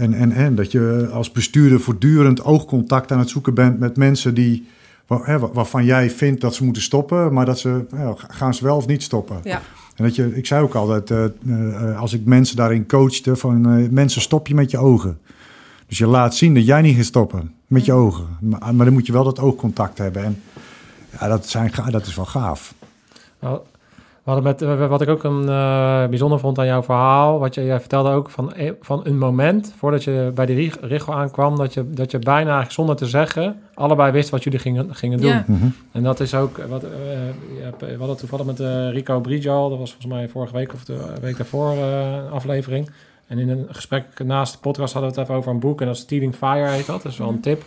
En, en, en dat je als bestuurder voortdurend oogcontact aan het zoeken bent met mensen die, waar- hè, wa- waarvan jij vindt dat ze moeten stoppen, maar dat ze ja, gaan ze wel of niet stoppen. ja, En dat je, ik zei ook altijd, eh, eh, als ik mensen daarin coachte, van eh, mensen stop je met je ogen. Dus je laat zien dat jij niet gaat stoppen met je ogen. Maar, maar dan moet je wel dat oogcontact hebben. En ja, dat, zijn, ga- dat is wel gaaf. Nou, hadden met, wat ik ook een eh, bijzonder vond aan jouw verhaal, wat je jij vertelde ook van, e- van een moment voordat je bij die rig- richel aankwam, dat je, dat je bijna eigenlijk zonder te zeggen allebei wist wat jullie gingen, gingen doen. Ja. Mhm. En dat is ook, wat, eh, je hebt- we hadden toevallig met eh, Rico Brijo, dat was volgens mij vorige week of de week daarvoor eh, aflevering. En in een gesprek naast de podcast hadden we het even over een boek en dat is Stealing Fire heet dat, dat is wel een Mhm. tip.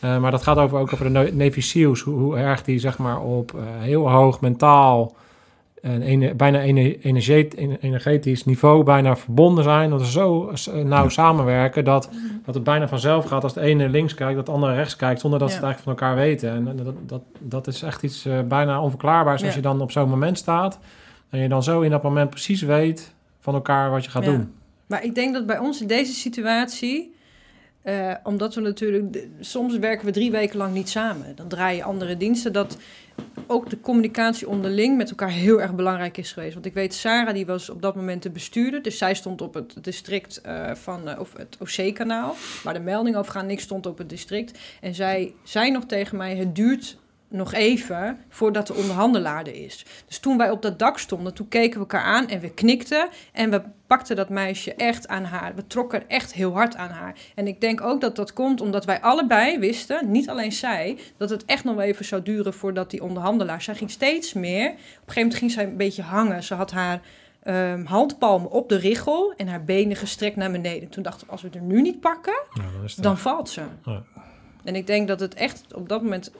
Eh, maar dat gaat over, ook over de Navy SEALs, hoe, hoe erg die zeg maar op eh, heel hoog mentaal en ene- bijna ene- energet- en- energetisch niveau bijna verbonden zijn. Dat ze zo eh, nauw Ja. samenwerken dat, dat het bijna vanzelf gaat als de ene links kijkt, dat de andere rechts kijkt, zonder dat ze het eigenlijk van elkaar weten. En dat, dat, dat is echt iets eh, bijna onverklaarbaars als je dan op zo'n moment staat en je dan zo in dat moment precies weet van elkaar wat je gaat doen. Maar ik denk dat bij ons in deze situatie, eh, omdat we natuurlijk, soms werken we drie weken lang niet samen. Dan draai je andere diensten. Dat ook de communicatie onderling met elkaar heel erg belangrijk is geweest. Want ik weet, Sarah die was op dat moment de bestuurder. Dus zij stond op het district eh, van uh, of het OC-kanaal. Waar de melding over gaat. Niks stond op het district. En zij zei nog tegen mij: Het duurt nog even voordat de onderhandelaar er is. Dus toen wij op dat dak stonden, toen keken we elkaar aan en we knikten. En we pakten dat meisje echt aan haar. We trokken echt heel hard aan haar. En ik denk ook dat dat komt omdat wij allebei wisten, niet alleen zij, dat het echt nog even zou duren voordat die onderhandelaar. Zij ging steeds meer. Op een gegeven moment ging zij een beetje hangen. Ze had haar. Um, handpalmen op de richel en haar benen gestrekt naar beneden. Toen dachten we, als we er nu niet pakken, dan, dan, valt ze. Ja. En ik denk dat het echt op dat moment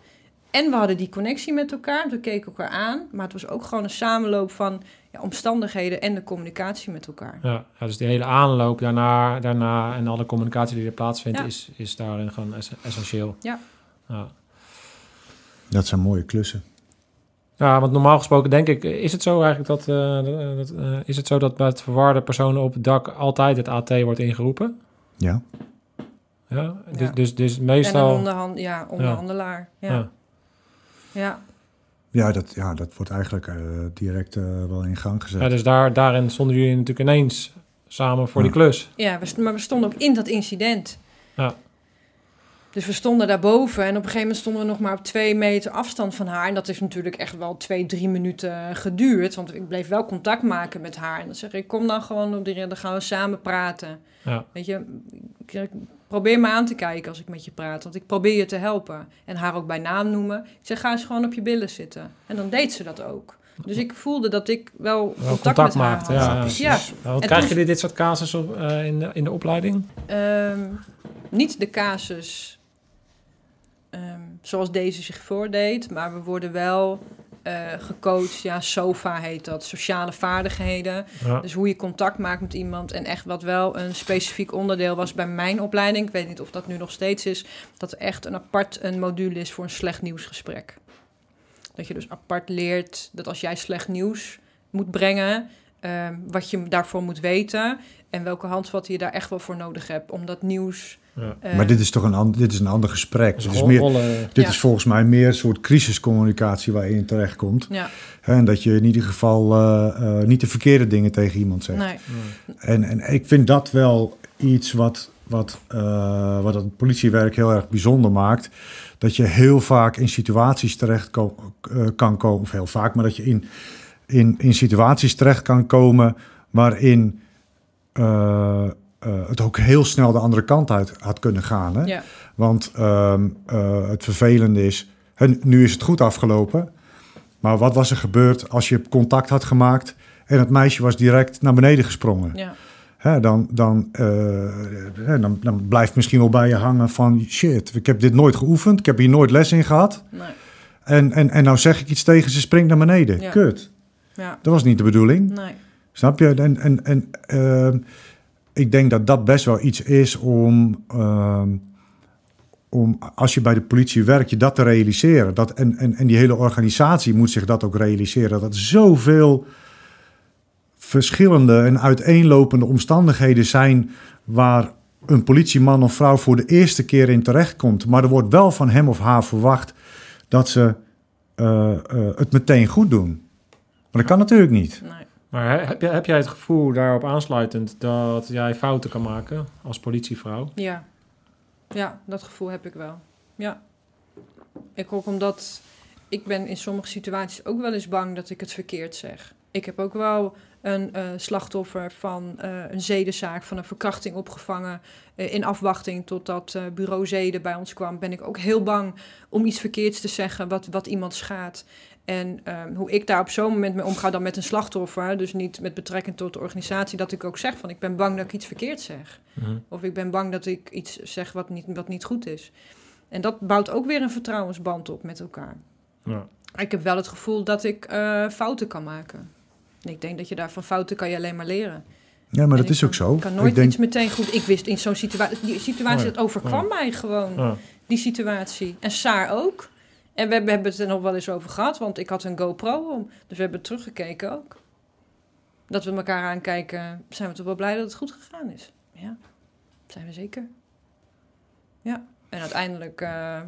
en we hadden die connectie met elkaar. We keken elkaar aan. Maar het was ook gewoon een samenloop van ja, omstandigheden en de communicatie met elkaar. Ja, ja, dus die hele aanloop daarna, daarna en alle communicatie die er plaatsvindt, is, is daarin gewoon essentieel. Ja. ja. Dat zijn mooie klussen. Ja, want normaal gesproken denk ik, is het zo eigenlijk dat, uh, dat uh, is het zo dat bij het verwarde personen op het dak altijd het AT wordt ingeroepen? Ja. Ja, dus, dus, dus meestal... En een onderhand, ja, onderhandelaar. ja. Ja. Ja. Dat, ja, dat wordt eigenlijk uh, direct uh, wel in gang gezet. Ja, dus daar, daarin stonden jullie natuurlijk ineens samen voor die klus. Ja, we, maar we stonden ook in dat incident. Ja. Dus we stonden daarboven en op een gegeven moment stonden we nog maar op twee meter afstand van haar. En dat is natuurlijk echt wel twee, drie minuten geduurd. Want ik bleef wel contact maken met haar. En dan zeg ik, kom dan gewoon op die dan gaan we samen praten. Ja. Weet je, ik probeer me aan te kijken als ik met je praat. Want ik probeer je te helpen. En haar ook bij naam noemen. Ik zeg, ga eens gewoon op je billen zitten. En dan deed ze dat ook. Dus ik voelde dat ik wel, contact, contact, met maakte, haar had. Ja, ja. krijg je dit soort casus op, uh, in, de, in de opleiding? Um, niet de casus um, zoals deze zich voordeed. Maar we worden wel uh, gecoacht. Ja, SOFA heet dat. Sociale vaardigheden. Dus hoe je contact maakt met iemand. En echt wat wel een specifiek onderdeel was bij mijn opleiding. Ik weet niet of dat nu nog steeds is. Dat er echt een apart een module is voor een slecht nieuwsgesprek. Dat je dus apart leert dat als jij slecht nieuws moet brengen... Um, wat je daarvoor moet weten en welke handvatten je daar echt wel voor nodig hebt om dat nieuws ja. Uh, maar dit is toch een, ander, dit is een ander gesprek. Dit, is, meer, dit ja. is volgens mij meer een soort crisiscommunicatie waar je in terechtkomt. Ja. En dat je in ieder geval uh, uh, niet de verkeerde dingen tegen iemand zegt. Nee. En, en ik vind dat wel iets wat, wat, wat het politiewerk heel erg bijzonder maakt. Dat je heel vaak in situaties terecht kan komen, of heel vaak, maar dat je in, in, in situaties terecht kan komen waarin uh, het ook heel snel de andere kant uit had kunnen gaan. Hè? Ja. Want uh, uh, het vervelende is, nu is het goed afgelopen. Maar wat was er gebeurd als je contact had gemaakt en het meisje was direct naar beneden gesprongen? Ja. Hè, dan, dan, dan, dan blijft misschien wel bij je hangen van shit, ik heb dit nooit geoefend, ik heb hier nooit les in gehad. Nee. En, en, en nou zeg ik iets tegen ze, springt naar beneden. Ja. Kut. Ja. Dat was niet de bedoeling. Nee. Snap je? En, en, en ehm, ik denk dat dat best wel iets is om, uh, om als je bij de politie werkt, je dat te realiseren. Dat, en, en, en die hele organisatie moet zich dat ook realiseren. Dat zoveel verschillende en uiteenlopende omstandigheden zijn waar een politieman of vrouw voor de eerste keer in terechtkomt. Maar er wordt wel van hem of haar verwacht dat ze uh, uh, het meteen goed doen. Maar dat kan natuurlijk niet. Nee. Maar heb, jij, jij het gevoel daarop aansluitend dat jij fouten kan maken als politievrouw? Ja, ja dat gevoel heb ik wel. Ja. Ik ook omdat ik ben in sommige situaties ook wel eens bang dat ik het verkeerd zeg. Ik heb ook wel een uh, slachtoffer van uh, een zedenzaak, van een verkrachting opgevangen. Uh, in afwachting totdat bureau zeden bij ons kwam, ben ik ook heel bang om iets verkeerds te zeggen wat, wat iemand schaadt. En um, hoe ik daar op zo'n moment mee omga dan met een slachtoffer, dus niet met betrekking tot de organisatie, dat ik ook zeg van ik ben bang dat ik iets verkeerd zeg. Mm. Of ik ben bang dat ik iets zeg wat niet, wat niet goed is. En dat bouwt ook weer een vertrouwensband op met elkaar. Ja. Ik heb wel het gevoel dat ik fouten kan maken. En ik denk dat je daar van fouten kan je alleen maar leren. Ja, maar en dat is kan, ook zo. Ik kan nooit ik denk... iets meteen goed. Ik wist in zo'n situatie, die situatie, dat overkwam mij gewoon. Die situatie. En Saar ook. En we hebben het er nog wel eens over gehad, want ik had een GoPro om. Dus we hebben teruggekeken ook. Dat we elkaar aankijken, zijn we toch wel blij dat het goed gegaan is. Ja, zijn we zeker. Ja, en uiteindelijk uh,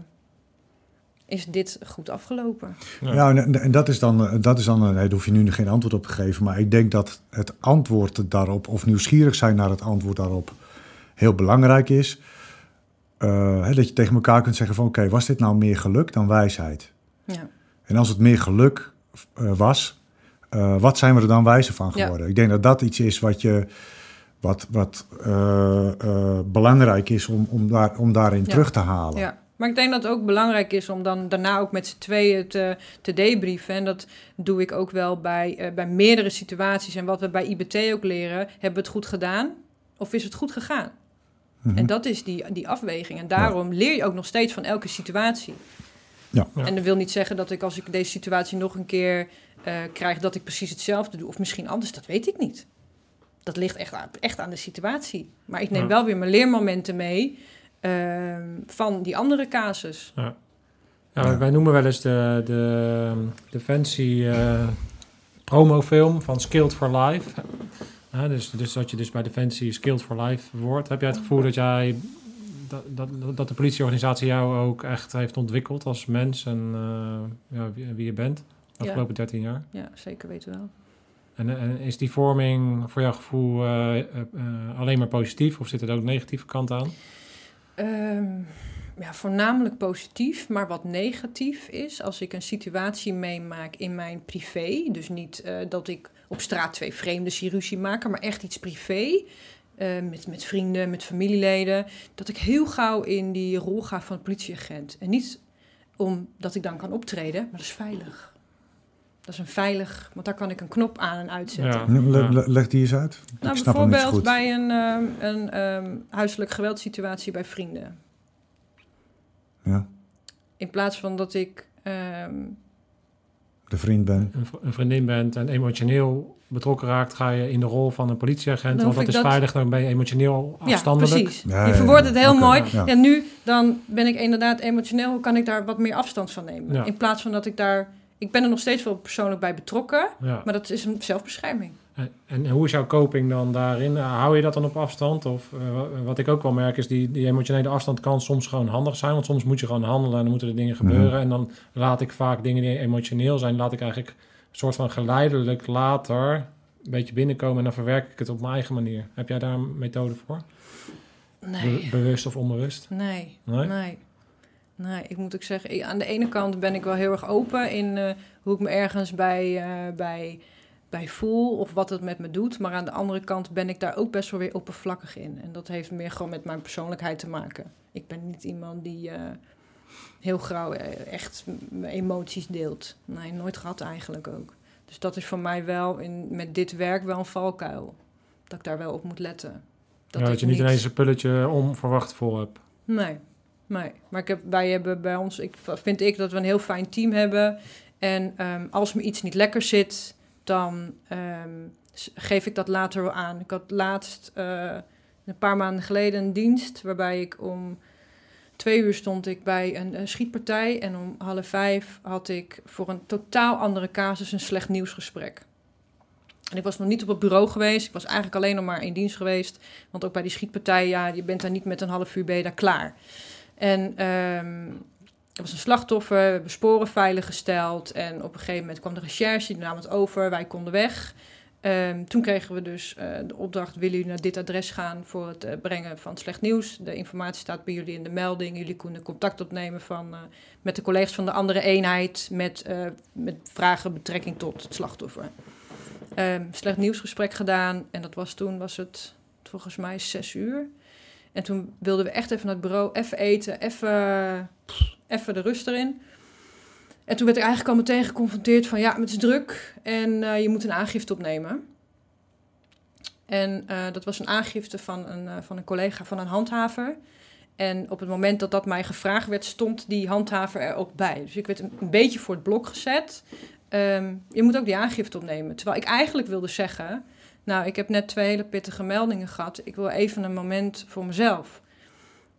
is dit goed afgelopen. Ja. Ja, en, en dat is dan, eh, dat is dan, eh, nee, daar hoef je nu geen antwoord op te geven. Maar ik denk dat het antwoord daarop, of nieuwsgierig zijn naar het antwoord daarop, heel belangrijk is. Eh, hè, dat je tegen elkaar kunt zeggen van, oké, was dit nou meer geluk dan wijsheid? Ja. En als het meer geluk eh, was, eh, wat zijn we er dan wijzer van Ja. geworden? Ik denk dat dat iets is wat je, wat, wat eh, eh, belangrijk is om, om, daar, om daarin Ja. terug te halen. Ja, maar ik denk dat het ook belangrijk is om dan daarna ook met z'n tweeën te, te debriefen. En dat doe ik ook wel bij, eh, bij meerdere situaties. En wat we bij IBT ook leren, hebben we het goed gedaan of is het goed gegaan? Mhm. En dat is die, die afweging. En daarom leer je ook nog steeds van elke situatie. Ja. Ja. En dat wil niet zeggen dat ik als ik deze situatie nog een keer eh, krijg, dat ik precies hetzelfde doe. Of misschien anders, dat weet ik niet. Dat ligt echt aan, echt aan de situatie. Maar ik neem Ja. wel weer mijn leermomenten mee ehm, van die andere casus. Ja, Ja. Wij noemen wel eens de, de Defensie eh, promofilm van Skilled for Life. Ja, dus, dus dat je dus bij Defensie Skilled for Life wordt. Heb jij het gevoel dat jij dat, dat, dat de politieorganisatie jou ook echt heeft ontwikkeld als mens en eh, ja, wie, wie je bent de afgelopen 13 jaar? Ja, zeker weten wel. En, en is die vorming voor jouw gevoel eh, eh, eh, alleen maar positief of zit er ook negatieve kant aan? Ehm, ja, voornamelijk positief, maar wat negatief is als ik een situatie meemaak in mijn privé. Dus niet eh, dat ik op straat twee vreemden zie ruzie maken, maar echt iets privé. eh, met, met vrienden, met familieleden. Dat ik heel gauw in die rol ga van politieagent. En niet omdat ik dan kan optreden, maar dat is veilig. Dat is een veilig, want daar kan ik een knop aan en uitzetten. Ja. Le- le- leg die eens uit. Nou, ik snap hem niet bijvoorbeeld zo goed. bij een, ehm, een ehm, huiselijk geweldsituatie bij vrienden. Ja, In plaats van dat ik. ehm, de vriend ben. een, vriendin bent en emotioneel betrokken raakt, ga je in de rol van een politieagent. Dan Want dat is dat- veilig, dan ben je emotioneel ja, afstandelijk. precies. Ja, je ja, verwoordt ja. het heel mooi. ja. Ja. nu dan ben ik inderdaad emotioneel. Hoe kan ik daar wat meer afstand van nemen? Ja. In plaats van dat ik daar. Ik ben er nog steeds wel persoonlijk bij betrokken. Ja. Maar dat is een zelfbescherming. En, en hoe is jouw coping dan daarin? Eh, Hou je dat dan op afstand? Of eh, wa- wat ik ook wel merk is, die, die emotionele afstand kan soms gewoon handig zijn. Want soms moet je gewoon handelen en dan moeten er dingen Mhm. gebeuren. En dan laat ik vaak dingen die emotioneel zijn, laat ik eigenlijk een soort van geleidelijk later een beetje binnenkomen. En dan verwerk ik het op mijn eigen manier. Heb jij daar een methode voor? Nee. Be- bewust of onbewust? Nee, Nee? nee. Nee, ik moet ook zeggen, aan de ene kant ben ik wel heel erg open in eh, hoe ik me ergens bij, eh, bij, bij voel of wat het met me doet. Maar aan de andere kant ben ik daar ook best wel weer oppervlakkig in. En dat heeft meer gewoon met mijn persoonlijkheid te maken. Ik ben niet iemand die eh, heel gauw eh, echt mijn emoties deelt. Nee, nooit gehad eigenlijk ook. Dus dat is voor mij wel in, met dit werk wel een valkuil. Dat ik daar wel op moet letten. Dat, ja, dat je niet ineens een pulletje onverwacht vol hebt. Nee, nee. Maar ik heb, wij hebben bij ons, ik, vind ik dat we een heel fijn team hebben. En ehm, als me iets niet lekker zit, dan ehm, geef ik dat later wel aan. Ik had laatst, eh, een paar maanden geleden, een dienst waarbij ik om twee uur stond ik bij een, een schietpartij. En om half vijf had ik voor een totaal andere casus een slecht nieuwsgesprek. En ik was nog niet op het bureau geweest. Ik was eigenlijk alleen nog maar in dienst geweest. Want ook bij die schietpartij, ja, je bent daar niet met een half uur ben je daar klaar. En ehm, er was een slachtoffer, we hebben sporen veiliggesteld. En op een gegeven moment kwam de recherche, die nam het over, wij konden weg. Ehm, toen kregen we dus eh, de opdracht, willen jullie naar dit adres gaan voor het eh, brengen van slecht nieuws? De informatie staat bij jullie in de melding. Jullie kunnen contact opnemen van, eh, met de collega's van de andere eenheid met, met vragen betrekking tot het slachtoffer. Ehm, slecht nieuwsgesprek gedaan en dat was toen, was het volgens mij zes uur. En toen wilden we echt even naar het bureau, even eten, even, even de rust erin. En toen werd ik eigenlijk al meteen geconfronteerd van ja, het is druk en eh, je moet een aangifte opnemen. En eh, dat was een aangifte van een, eh, van een collega, van een handhaver. En op het moment dat dat mij gevraagd werd, stond die handhaver er ook bij. Dus ik werd een, beetje voor het blok gezet. Ehm, je moet ook die aangifte opnemen. Terwijl ik eigenlijk wilde zeggen, nou, ik heb net twee hele pittige meldingen gehad. Ik wil even een moment voor mezelf.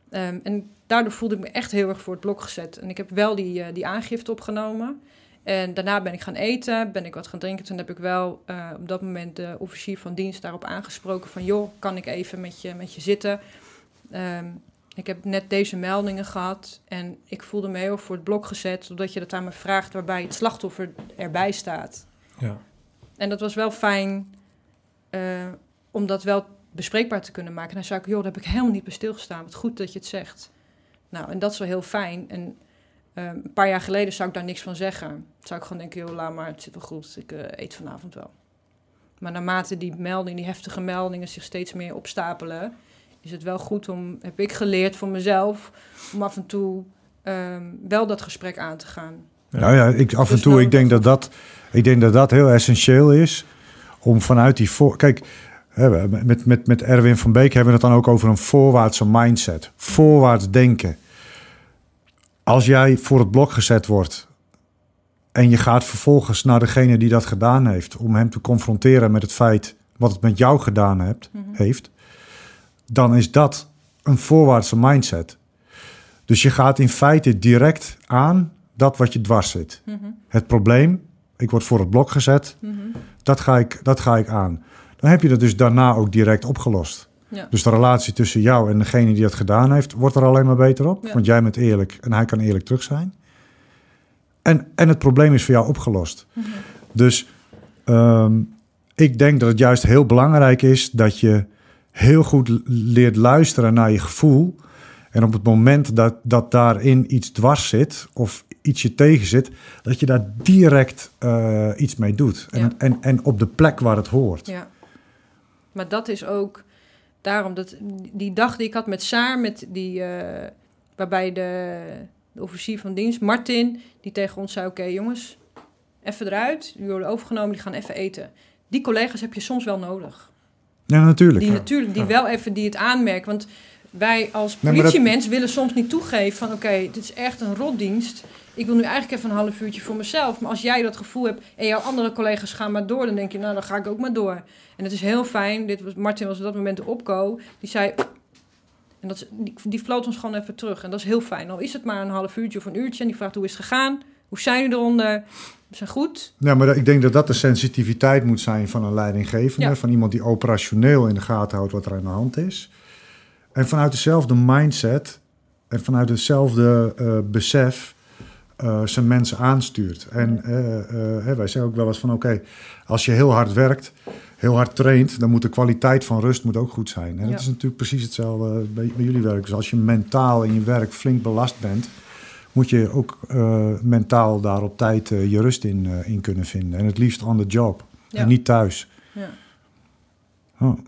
Ehm, en daardoor voelde ik me echt heel erg voor het blok gezet. En ik heb wel die, eh, die aangifte opgenomen. En daarna ben ik gaan eten, ben ik wat gaan drinken. Toen heb ik wel eh, op dat moment de officier van dienst daarop aangesproken van... joh, kan ik even met je, met je zitten? Ehm, ik heb net deze meldingen gehad en ik voelde me heel erg voor het blok gezet, doordat je dat aan me vraagt waarbij het slachtoffer erbij staat. Ja. En dat was wel fijn eh, om dat wel bespreekbaar te kunnen maken. En dan zei ik, joh, daar heb ik helemaal niet bij stilgestaan. Wat goed dat je het zegt. Nou, en dat is wel heel fijn. En eh, een paar jaar geleden zou ik daar niks van zeggen. Dan zou ik gewoon denken, joh, laat maar, het zit wel goed. Ik eh, eet vanavond wel. Maar naarmate die meldingen, die heftige meldingen zich steeds meer opstapelen... is het wel goed om, heb ik geleerd voor mezelf... om af en toe ehm, wel dat gesprek aan te gaan. Nou ja, ik, af en Dus toe, ik denk dat dat, ik denk dat dat heel essentieel is. Om vanuit die voor. Kijk, met, met, met Erwin van Beek hebben we het dan ook over een voorwaartse mindset. Voorwaarts denken. Als jij voor het blok gezet wordt. en je gaat vervolgens naar degene die dat gedaan heeft. om hem te confronteren met het feit. wat het met jou gedaan hebt, heeft. dan is dat een voorwaartse mindset. Dus je gaat in feite direct aan dat wat je dwars zit. Het probleem, ik word voor het blok gezet, dat, ga ik, dat ga ik aan. Dan heb je dat dus daarna ook direct opgelost. Ja. Dus de relatie tussen jou en degene die dat gedaan heeft, wordt er alleen maar beter op. Ja. Want jij bent eerlijk en hij kan eerlijk terug zijn. En, en het probleem is voor jou opgelost. Dus ehm, ik denk dat het juist heel belangrijk is dat je heel goed leert luisteren naar je gevoel. En op het moment dat, dat daarin iets dwars zit of iets je tegen zit, dat je daar direct eh, iets mee doet. En, Ja. en, en op de plek waar het hoort. Ja. Maar dat is ook daarom dat die dag die ik had met Saar, met die, eh, waarbij de, de officier van dienst, Martin, die tegen ons zei: Oké, jongens, even eruit. Die worden overgenomen, die gaan even eten. Die collega's heb je soms wel nodig. Ja, natuurlijk. Die natuurlijk, die Ja. wel even die het aanmerken. Want wij als dat- politiemens willen soms niet toegeven van... oké, dit is echt een rotdienst. Ik wil nu eigenlijk even een half uurtje voor mezelf. Maar als jij dat gevoel hebt en jouw andere collega's gaan maar door... dan denk je, nou, dan ga ik ook maar door. En het is heel fijn. Dit was, Martin was op dat moment de opco. Die zei... En dat, die, die floot ons gewoon even terug. En dat is heel fijn. Al is het maar een half uurtje of een uurtje. En die vraagt, hoe is het gegaan? Hoe zijn jullie eronder? Zijn goed. Ja, maar ik denk dat dat de sensitiviteit moet zijn van een leidinggevende. Ja. Van iemand die operationeel in de gaten houdt wat er aan de hand is. En vanuit dezelfde mindset en vanuit hetzelfde eh, besef eh, zijn mensen aanstuurt. En eh, wij zeggen ook wel eens van oké, als je heel hard werkt, heel hard traint, dan moet de kwaliteit van rust moet ook goed zijn. En Ja. dat is natuurlijk precies hetzelfde bij, bij jullie werk. Dus als je mentaal in je werk flink belast bent, moet je ook mentaal daar op tijd je rust in, in kunnen vinden. En het liefst on the job Ja. en niet thuis. Ja. Oh.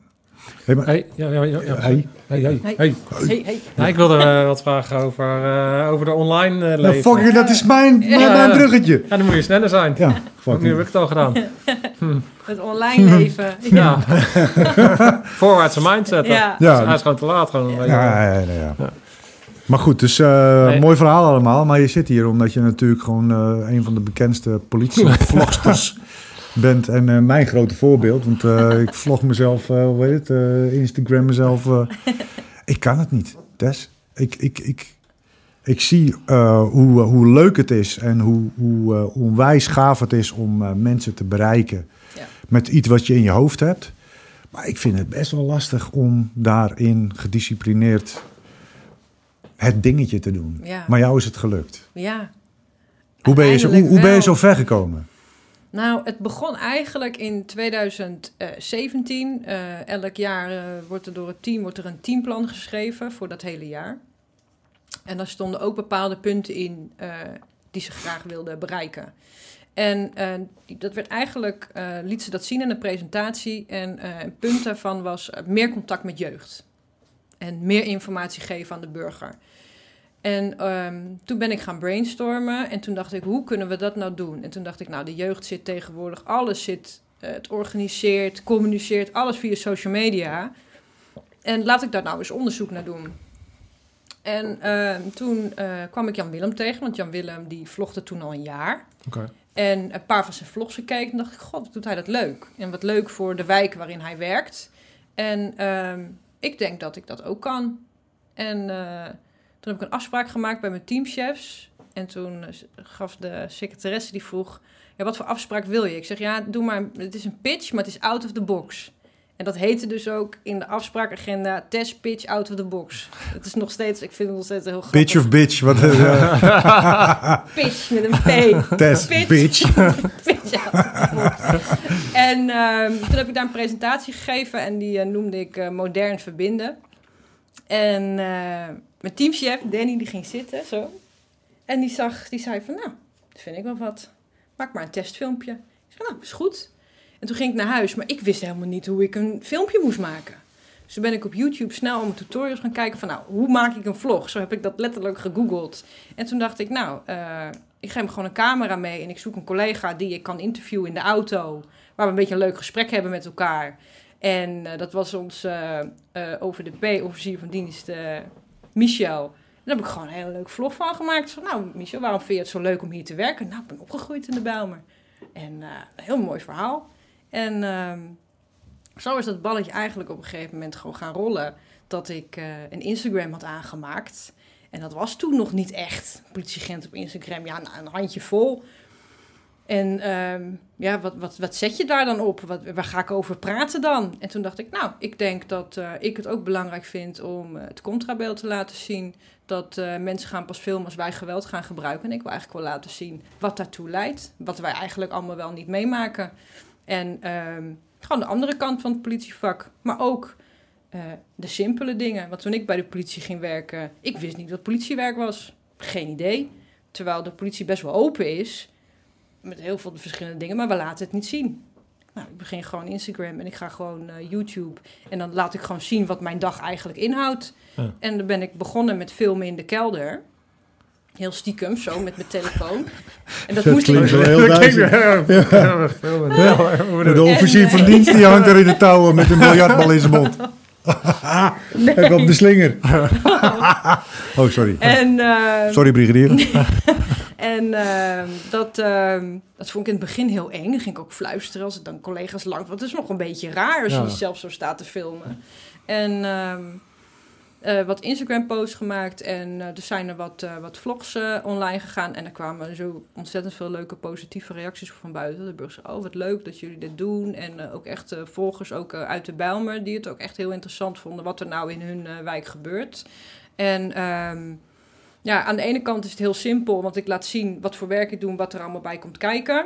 Hey, maar, Hey, ja, ja, ja, ja. Hey. Hey, hey, Hey. hey. Ja, ik wilde eh, wat vragen over, eh, over de online eh, nou, leven. fuck it, dat is mijn, mijn, Ja. mijn bruggetje. Ja, dan moet je sneller zijn. Ja, nu heb ik het al gedaan. Het online leven. Ja. Voorwaartse mindset. Ja. Ja. Dus hij is gewoon te laat. Gewoon. Ja, ja, ja, ja. Maar goed, dus eh, Nee. mooi verhaal allemaal. Maar je zit hier omdat je natuurlijk gewoon eh, een van de bekendste politie-vlogsters bent. En eh, mijn grote voorbeeld. Want eh, ik vlog mezelf, eh hoe heet het, Instagram mezelf. ik kan het niet, Des. Ik, ik, ik, ik zie hoe, hoe leuk het is en hoe, hoe onwijs gaaf het is om mensen te bereiken. Ja. Met iets wat je in je hoofd hebt. Maar ik vind het best wel lastig om daarin gedisciplineerd het dingetje te doen. Ja. Maar jou is het gelukt. Ja. Hoe ben je zo, hoe, ben je zo ver gekomen? Nou, het begon eigenlijk in 2017. Eh, elk jaar eh, wordt er door het team wordt er een teamplan geschreven voor dat hele jaar. En daar stonden ook bepaalde punten in eh, die ze graag wilden bereiken. En dat werd eigenlijk, liet ze dat zien in een presentatie. En een punt daarvan was meer contact met jeugd. En meer informatie geven aan de burger. En ehm, toen ben ik gaan brainstormen. En toen dacht ik, hoe kunnen we dat nou doen? En toen dacht ik, nou, de jeugd zit tegenwoordig, alles zit, eh, het organiseert, communiceert, alles via social media. En laat ik daar nou eens onderzoek naar doen. En ehm, toen eh, kwam ik Jan Willem tegen, want Jan Willem die vlogde toen al een jaar. Oké. En een paar van zijn vlogs gekeken en dacht ik, god, doet hij dat leuk. En wat leuk voor de wijk waarin hij werkt. En ehm, ik denk dat ik dat ook kan. En eh, toen heb ik een afspraak gemaakt bij mijn teamchefs. En toen eh, gaf de secretaresse die vroeg, ja, wat voor afspraak wil je? Ik zeg, ja, doe maar, het is een pitch, maar het is out of the box. En dat heette dus ook in de afspraakagenda test pitch out of the box. Het is nog steeds, ik vind het nog steeds heel grappig. Bitch of bitch. Wat, eh, Pitch met een P. test Pitch. bitch. Pitch out of the box. En ehm, toen heb ik daar een presentatie gegeven en die eh, noemde ik Modern Verbinden. En mijn teamchef, Danny, die ging zitten zo. En die, zag, die zei van, nou, dat vind ik wel wat. Maak maar een testfilmpje. Ik zei, nou, is goed. En toen ging ik naar huis, maar ik wist helemaal niet hoe ik een filmpje moest maken. Dus toen ben ik op YouTube snel om tutorials gaan kijken van, nou, hoe maak ik een vlog? Zo heb ik dat letterlijk gegoogeld. En toen dacht ik, nou, eh, ik geef hem gewoon een camera mee en ik zoek een collega die ik kan interviewen in de auto. Waar we een beetje een leuk gesprek hebben met elkaar. En eh, dat was ons eh, over de P-officier van dienst Michel. Daar heb ik gewoon een hele leuke vlog van gemaakt. Van, nou, Michel, waarom vind je het zo leuk om hier te werken? Nou, ik ben opgegroeid in de Bijlmer. En eh, een heel mooi verhaal. En ehm, zo is dat balletje eigenlijk op een gegeven moment gewoon gaan rollen. Dat ik eh, een Instagram had aangemaakt. En dat was toen nog niet echt. Politieagent op Instagram, ja, nou, een handje vol. En ehm, ja, wat, wat, wat zet je daar dan op? Wat, waar ga ik over praten dan? En toen dacht ik, nou, ik denk dat eh, ik het ook belangrijk vind om eh, het contrabeeld te laten zien. Dat eh, mensen gaan pas filmen als wij geweld gaan gebruiken. En ik wil eigenlijk wel laten zien wat daartoe leidt. Wat wij eigenlijk allemaal wel niet meemaken. En ehm, gewoon de andere kant van het politievak. Maar ook de simpele dingen. Want toen ik bij de politie ging werken, ik wist niet wat politiewerk was. Geen idee. Terwijl de politie best wel open is met heel veel verschillende dingen, maar we laten het niet zien. Nou, ik begin gewoon Instagram en ik ga gewoon eh, YouTube. En dan laat ik gewoon zien wat mijn dag eigenlijk inhoudt. Ja. En dan ben ik begonnen met filmen in de kelder. Heel stiekem, zo, met mijn telefoon. En dat Dat moest klinkt ik... wel heel duizend. De officier van dienst die hangt er in de touwen met een biljartbal in zijn mond. Even op de slinger. oh, sorry. En, eh, Sorry, brigadier. En ehm, dat, ehm, dat vond ik in het begin heel eng. Dan ging ik ook fluisteren als ik dan collega's lang... Want het is nog een beetje raar als je Ja. jezelf zo staat te filmen. En eh, wat Instagram-posts gemaakt. En eh, er zijn er wat, eh, wat vlogs online gegaan. En er kwamen zo ontzettend veel leuke positieve reacties van buiten. De burgers oh wat leuk dat jullie dit doen. En ook echt volgers ook, uit de Bijlmer... die het ook echt heel interessant vonden... wat er nou in hun wijk gebeurt. En... ehm, ja, aan de ene kant is het heel simpel, want ik laat zien wat voor werk ik doe en wat er allemaal bij komt kijken.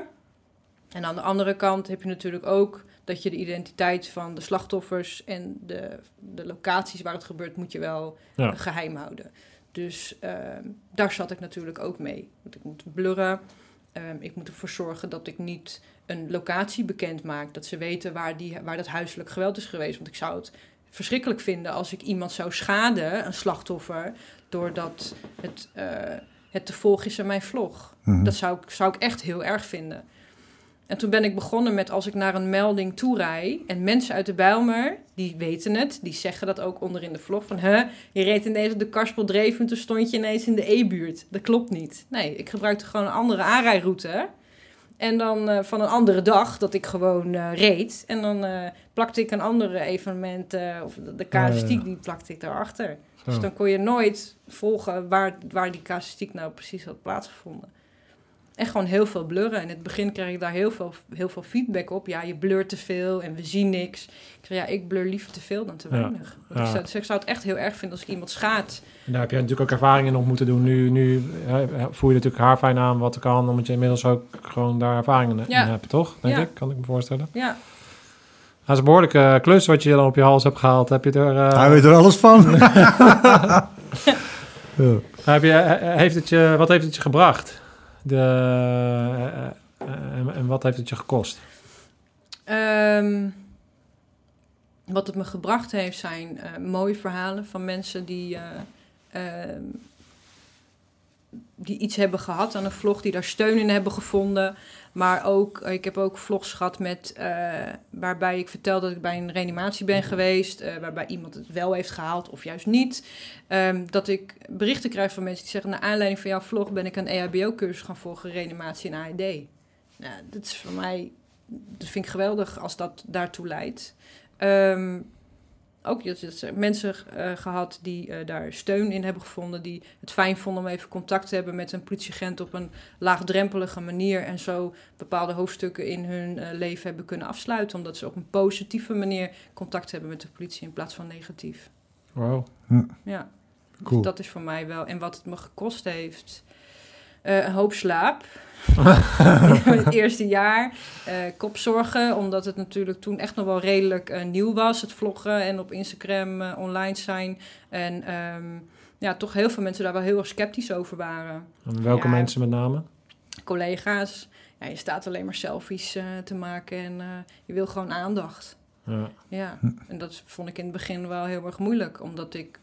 En aan de andere kant heb je natuurlijk ook dat je de identiteit van de slachtoffers en de, de locaties waar het gebeurt, moet je wel Ja. eh, geheim houden. Dus ehm, daar zat ik natuurlijk ook mee. Want ik moet blurren. Ehm, ik moet ervoor zorgen dat ik niet een locatie bekend maak. Dat ze weten waar, die, waar dat huiselijk geweld is geweest. Want ik zou het verschrikkelijk vinden als ik iemand zou schaden, een slachtoffer, doordat het, eh, het te volgen is aan mijn vlog. Mhm. Dat zou ik, zou ik echt heel erg vinden. En toen ben ik begonnen met als ik naar een melding toe rij en mensen uit de Bijlmer, die weten het, die zeggen dat ook onder in de vlog van, hè, je reed ineens op de Karspel toen stond je ineens in de E-buurt. Dat klopt niet. Nee, ik gebruikte gewoon een andere aanrijroute. En dan eh, van een andere dag dat ik gewoon eh, reed. En dan eh, plakte ik een andere evenement, of de, de casuïstiek, ja. die plakte ik daarachter. Zo. Dus dan kon je nooit volgen waar, waar die casuïstiek nou precies had plaatsgevonden. En gewoon heel veel blurren. In het begin kreeg ik daar heel veel, heel veel feedback op. Ja, je blurt te veel en we zien niks. Ik zei, ja, ik blur liever te veel dan te Ja. weinig. Ja. ik, zou, dus ik zou het echt heel erg vinden als ik iemand schaadt. En daar heb je natuurlijk ook ervaringen op moeten doen. Nu, nu hè, voer je natuurlijk haar fijn aan wat er kan, omdat je inmiddels ook gewoon daar ervaringen in Ja. hebt, toch? Denk Ja. ik, kan ik me voorstellen. Ja, Dat is een behoorlijke klus wat je dan op je hals hebt gehaald. Heb je er, eh, Hij weet er alles van. ja. heb je, he- heeft het je, wat heeft het je gebracht? De, eh, eh, en, en wat heeft het je gekost? Ehm, wat het me gebracht heeft zijn eh, mooie verhalen van mensen die, eh, ehm, die iets hebben gehad aan een vlog, die daar steun in hebben gevonden. Maar ook, eh, ik heb ook vlogs gehad met, eh, waarbij ik vertel dat ik bij een reanimatie ben geweest, eh, waarbij iemand het wel heeft gehaald of juist niet. Ehm, dat ik berichten krijg van mensen die zeggen, naar aanleiding van jouw vlog ben ik een EHBO-cursus gaan volgen, reanimatie en AED. Nou, dat is voor mij dat vind ik geweldig als dat daartoe leidt. Ehm, ook hebt mensen eh, gehad die eh, daar steun in hebben gevonden, die het fijn vonden om even contact te hebben met een politieagent op een laagdrempelige manier en zo bepaalde hoofdstukken in hun eh, leven hebben kunnen afsluiten, omdat ze op een positieve manier contact hebben met de politie in plaats van negatief. Wow. Ja, Cool. dus dat is voor mij wel. En wat het me gekost heeft, eh, een hoop slaap. het eerste jaar. eh, kopzorgen, omdat het natuurlijk toen echt nog wel redelijk eh, nieuw was. Het vloggen en op Instagram eh, online zijn. En ehm, ja, toch heel veel mensen daar wel heel erg sceptisch over waren. En welke Ja. mensen met name? Collega's, ja, je staat alleen maar selfies te maken en je wil gewoon aandacht. Ja. Ja, en dat vond ik in het begin wel heel erg moeilijk, omdat ik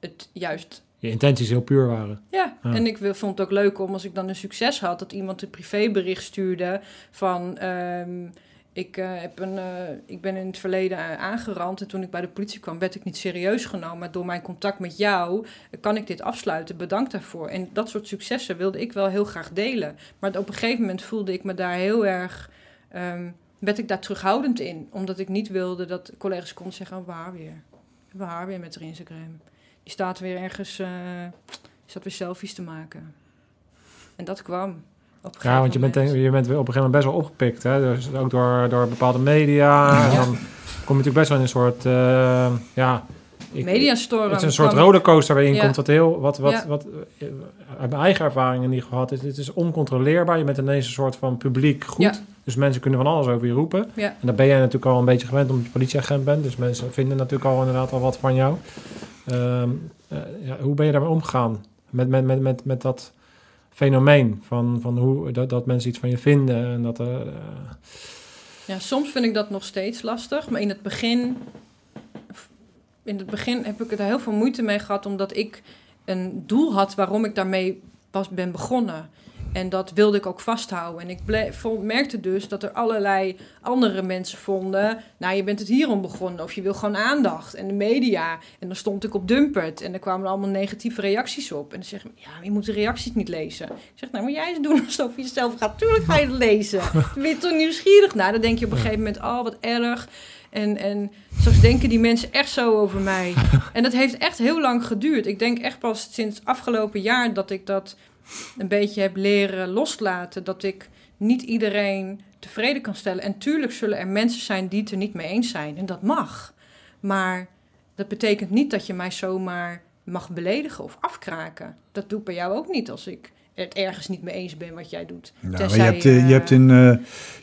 het juist Je intenties heel puur waren. Ja, Ja. en ik vond het ook leuk om als ik dan een succes had, dat iemand een privébericht stuurde van ehm, ik, eh, heb een, eh, ik ben in het verleden aangerand en toen ik bij de politie kwam werd ik niet serieus genomen. Maar door mijn contact met jou eh, kan ik dit afsluiten. Bedankt daarvoor. En dat soort successen wilde ik wel heel graag delen. Maar op een gegeven moment voelde ik me daar heel erg, ehm, werd ik daar terughoudend in. Omdat ik niet wilde dat collega's konden zeggen, oh, waar weer? We haar weer met haar Instagram. Die staat weer ergens, die zat weer selfies te maken. En dat kwam. Op Ja, want je bent, je bent op een gegeven moment best wel opgepikt. Hè? Dus ook door, door bepaalde media. En dan kom je natuurlijk best wel in een soort... eh, ja, ik- Mediastorm. Het is een soort rollercoaster waarin je Ja. komt. Wat heel, wat, wat, Ja. wat, eh, uit mijn eigen ervaring in ieder geval gehad is, het is oncontroleerbaar. Je bent ineens een soort van publiek goed. Ja. Dus mensen kunnen van alles over je roepen. En daar ben jij natuurlijk al een beetje gewend omdat je politieagent bent. Dus mensen vinden natuurlijk al inderdaad al wat van jou. Ehm, eh, hoe ben je daarmee omgegaan? Met, met, met, met, met dat fenomeen van, van hoe, dat, dat mensen iets van je vinden. En dat, eh, Ja, soms vind ik dat nog steeds lastig. Maar in het begin... In het begin heb ik er heel veel moeite mee gehad... omdat ik een doel had waarom ik daarmee pas ben begonnen. En dat wilde ik ook vasthouden. En ik merkte dus dat er allerlei andere mensen vonden... nou, je bent het hierom begonnen of je wil gewoon aandacht. En de media. En dan stond ik op Dumpert en er kwamen allemaal negatieve reacties op. En dan zeggen ja, maar je moet de reacties niet lezen. Ik zeg, nou, moet jij eens doen alsof je zelf gaat. Tuurlijk ga je het lezen. Dan ben je toch nieuwsgierig naar. Dan denk je op een gegeven moment, oh, wat erg. En, en zo denken die mensen echt zo over mij. En dat heeft echt heel lang geduurd. Ik denk echt pas sinds afgelopen jaar dat ik dat een beetje heb leren loslaten. Dat ik niet iedereen tevreden kan stellen. En tuurlijk zullen er mensen zijn die het er niet mee eens zijn. En dat mag. Maar dat betekent niet dat je mij zomaar mag beledigen of afkraken. Dat doe ik bij jou ook niet als ik het ergens niet mee eens ben wat jij doet. Ja, Tenzij, je, hebt, eh, je, eh, hebt in, eh,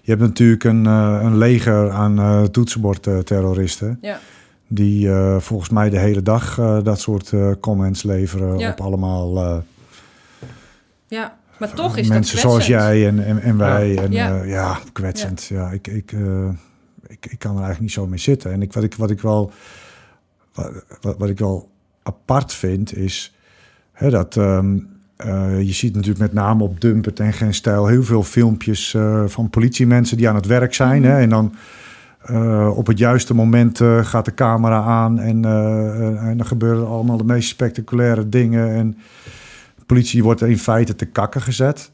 je hebt natuurlijk een, eh, een leger aan eh toetsenbordterroristen. Ja. Die eh, volgens mij de hele dag eh, dat soort eh, comments leveren Ja. op allemaal eh, Ja, maar toch is mensen dat zoals jij en, en, en wij. Ja. En, Ja. ja, ja kwetsend. Ja. ik, ik, eh, ik, ik kan er eigenlijk niet zo mee zitten. En ik, wat, ik, wat, ik wel, wat, wat, ik wel apart vind is hè, dat... ehm, eh, je ziet natuurlijk met name op Dumpert en Geen Stijl heel veel filmpjes eh, van politiemensen die aan het werk zijn. Mhm. Hè, en dan eh, op het juiste moment eh, gaat de camera aan en, eh, eh, en dan gebeuren allemaal de meest spectaculaire dingen. En politie wordt in feite te kakken gezet.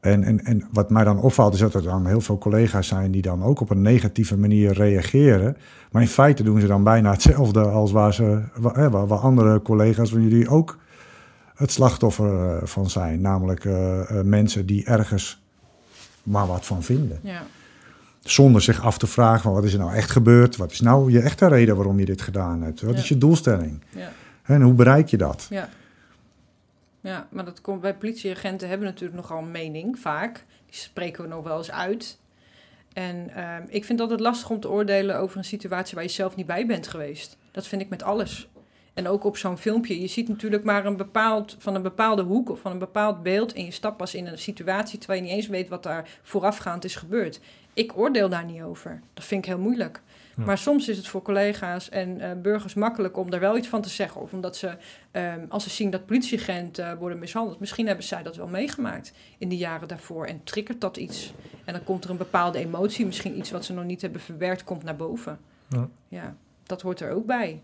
En, en, en wat mij dan opvalt is dat er dan heel veel collega's zijn die dan ook op een negatieve manier reageren. Maar in feite doen ze dan bijna hetzelfde als waar, ze, waar, waar, andere collega's van jullie ook het slachtoffer eh, van zijn. Namelijk eh, eh, mensen die ergens maar wat van vinden. Ja. Zonder zich af te vragen van wat is er nou echt gebeurd? Wat is nou je echte reden waarom je dit gedaan hebt? Wat Ja. is je doelstelling? Ja. En hoe bereik je dat? Ja. Ja, maar dat komt bij politieagenten hebben natuurlijk nogal een mening, vaak. Die spreken we nog wel eens uit. En ehm, ik vind het altijd lastig om te oordelen over een situatie waar je zelf niet bij bent geweest. Dat vind ik met alles. En ook op zo'n filmpje. Je ziet natuurlijk maar een bepaald, van een bepaalde hoek of van een bepaald beeld. En je stapt pas in een situatie terwijl je niet eens weet wat daar voorafgaand is gebeurd. Ik oordeel daar niet over. Dat vind ik heel moeilijk. Ja. Maar soms is het voor collega's en eh, burgers makkelijk om daar wel iets van te zeggen. Of omdat ze, ehm, als ze zien dat politieagenten eh, worden mishandeld, misschien hebben zij dat wel meegemaakt in de jaren daarvoor. En triggert dat iets. En dan komt er een bepaalde emotie, misschien iets wat ze nog niet hebben verwerkt, komt naar boven. Ja. ja dat hoort er ook bij.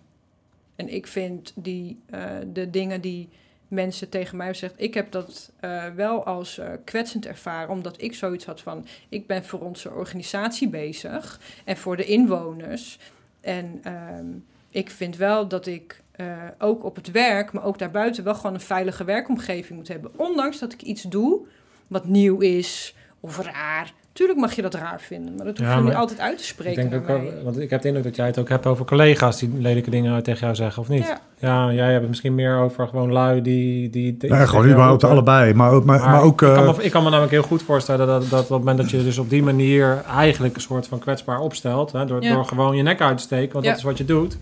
En ik vind die, eh, de dingen die mensen tegen mij zeggen, ik heb dat eh, wel als eh, kwetsend ervaren, omdat ik zoiets had van, ik ben voor onze organisatie bezig en voor de inwoners. En ehm, ik vind wel dat ik eh, ook op het werk, maar ook daarbuiten, wel gewoon een veilige werkomgeving moet hebben. Ondanks dat ik iets doe wat nieuw is of raar. Tuurlijk mag je dat raar vinden, maar dat hoef Ja, je niet maar altijd uit te Ik spreken. denk ook, mij. wel- want ik heb de indruk dat jij het ook hebt over collega's die lelijke dingen tegen jou zeggen, of niet? Ja. Ja, jij hebt het misschien meer over gewoon lui die... die, die Nee, gewoon überhaupt allebei. Maar ook, maar, maar ook ik, kan eh, me, ik kan me namelijk heel goed voorstellen dat, dat op het moment dat je dus op die manier eigenlijk een soort van kwetsbaar opstelt, hè, door, Ja. door gewoon je nek uit te steken, want Ja. dat is wat je doet,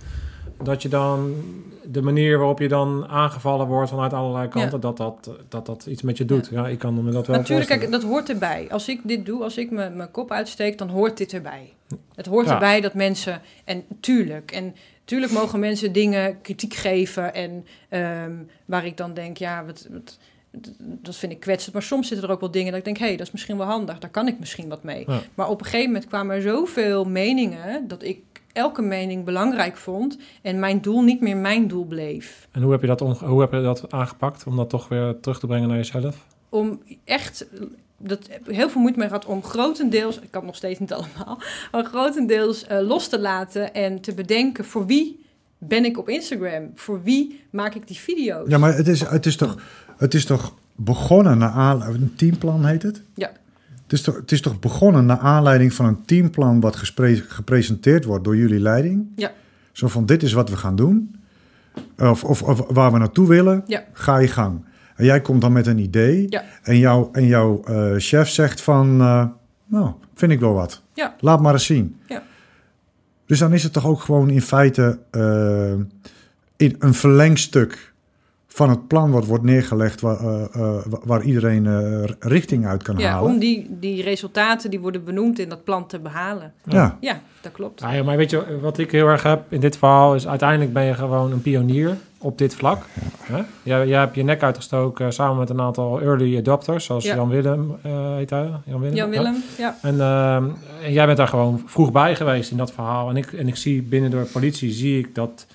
dat je dan de manier waarop je dan aangevallen wordt vanuit allerlei kanten, dat, dat, dat dat iets met je doet. Ja, ik kan me dat wel Natuurlijk, kijk, dat hoort erbij. Als ik dit doe, als ik me- mijn kop uitsteek, dan hoort dit erbij. Het hoort Ja. erbij dat mensen, en tuurlijk, en tuurlijk mogen mensen dingen kritiek geven. En ehm, waar ik dan denk, ja, wat, wat, dat vind ik kwetsend. Maar soms zitten er ook wel dingen dat ik denk, hé, hey, dat is misschien wel handig. Daar kan ik misschien wat mee. Ja. Maar op een gegeven moment kwamen er zoveel meningen dat ik elke mening belangrijk vond. En mijn doel niet meer mijn doel bleef. En hoe heb, je dat hoe heb je dat aangepakt om dat toch weer terug te brengen naar jezelf? om echt dat heb ik heel veel moeite mee gehad om grotendeels, ik kan het nog steeds niet allemaal, maar grotendeels eh, los te laten en te bedenken voor wie ben ik op Instagram? Voor wie maak ik die video's? ja, maar het is, het is, toch, het is toch begonnen naar. Een teamplan heet het? Ja. Het is, toch, het is toch begonnen naar aanleiding van een teamplan... wat gespre- gepresenteerd wordt door jullie leiding? Ja. Zo van, dit is wat we gaan doen. Of, of, of waar we naartoe willen. Ja. Ga je gang. En jij komt dan met een idee. Ja. En, jouw en jouw eh, chef zegt van... eh, nou, vind ik wel wat. Ja. Laat maar eens zien. Ja. Dus dan is het toch ook gewoon in feite... eh, in een verlengstuk van het plan wat wordt neergelegd... waar, eh, eh, waar iedereen eh, richting uit kan Ja, halen. om die, die resultaten die worden benoemd in dat plan te behalen. Ja. Ja, dat klopt. Ja, ja, maar weet je, wat ik heel erg heb in dit verhaal is uiteindelijk ben je gewoon een pionier op dit vlak. Hè? Jij, jij hebt je nek uitgestoken samen met een aantal early adopters, zoals Ja. Jan Willem eh heet hij. Jan Willem. Jan ja. Willem, ja. En, ehm, en jij bent daar gewoon vroeg bij geweest in dat verhaal. En ik, en ik zie binnen de politie, zie ik dat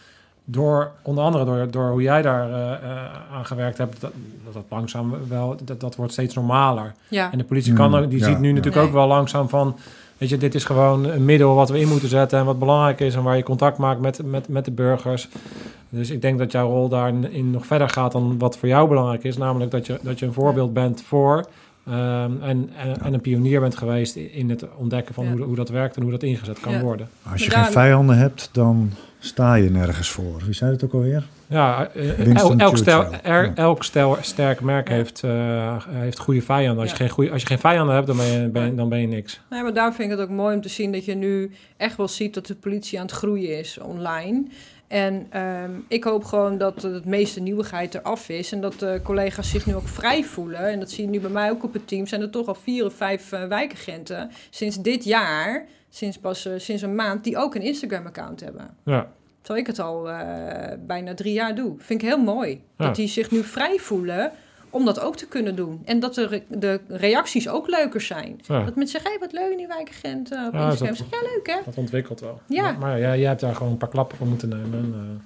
door, onder andere door, door hoe jij daar eh, eh, aan gewerkt hebt, dat, dat langzaam wel, dat, dat wordt steeds normaler. Ja, En de politie kan Mm, ook, die ja, ziet nu ja. natuurlijk Nee. ook wel langzaam van, weet je, dit is gewoon een middel wat we in moeten zetten en wat belangrijk is en waar je contact maakt met, met, met de burgers. Dus ik denk dat jouw rol daarin nog verder gaat dan wat voor jou belangrijk is, namelijk dat je, dat je een voorbeeld bent voor ehm, en, en, en een pionier bent geweest in het ontdekken van Ja. hoe, hoe dat werkt en hoe dat ingezet kan Ja. worden. Als je geen vijanden hebt, dan sta je nergens voor. Wie zei het ook alweer? Ja, eh, elk, stel, er- Ja. elk stel, sterk merk heeft, eh, heeft goede vijanden. Als, Ja. je geen goede, als je geen vijanden hebt, dan ben je, ben, dan ben je niks. Nee, maar daar vind ik het ook mooi om te zien dat je nu echt wel ziet dat de politie aan het groeien is online. En ehm, ik hoop gewoon dat het meeste nieuwigheid eraf is en dat de collega's zich nu ook vrij voelen. En dat zie je nu bij mij ook op het team. Zijn er toch al vier of vijf eh, wijkagenten sinds dit jaar, sinds pas eh, sinds een maand, die ook een Instagram-account hebben. Ja. Terwijl ik het al eh, bijna drie jaar doe. Vind ik heel mooi. Ja. Dat die zich nu vrij voelen om dat ook te kunnen doen. En dat de, re- de reacties ook leuker zijn. Ja. Dat mensen zeggen, hey, wat leuk die wijkagent eh, op Ja, Instagram. dat- ja, leuk hè? Dat ontwikkelt wel. Ja. Maar, maar ja, jij hebt daar gewoon een paar klappen voor moeten nemen. En,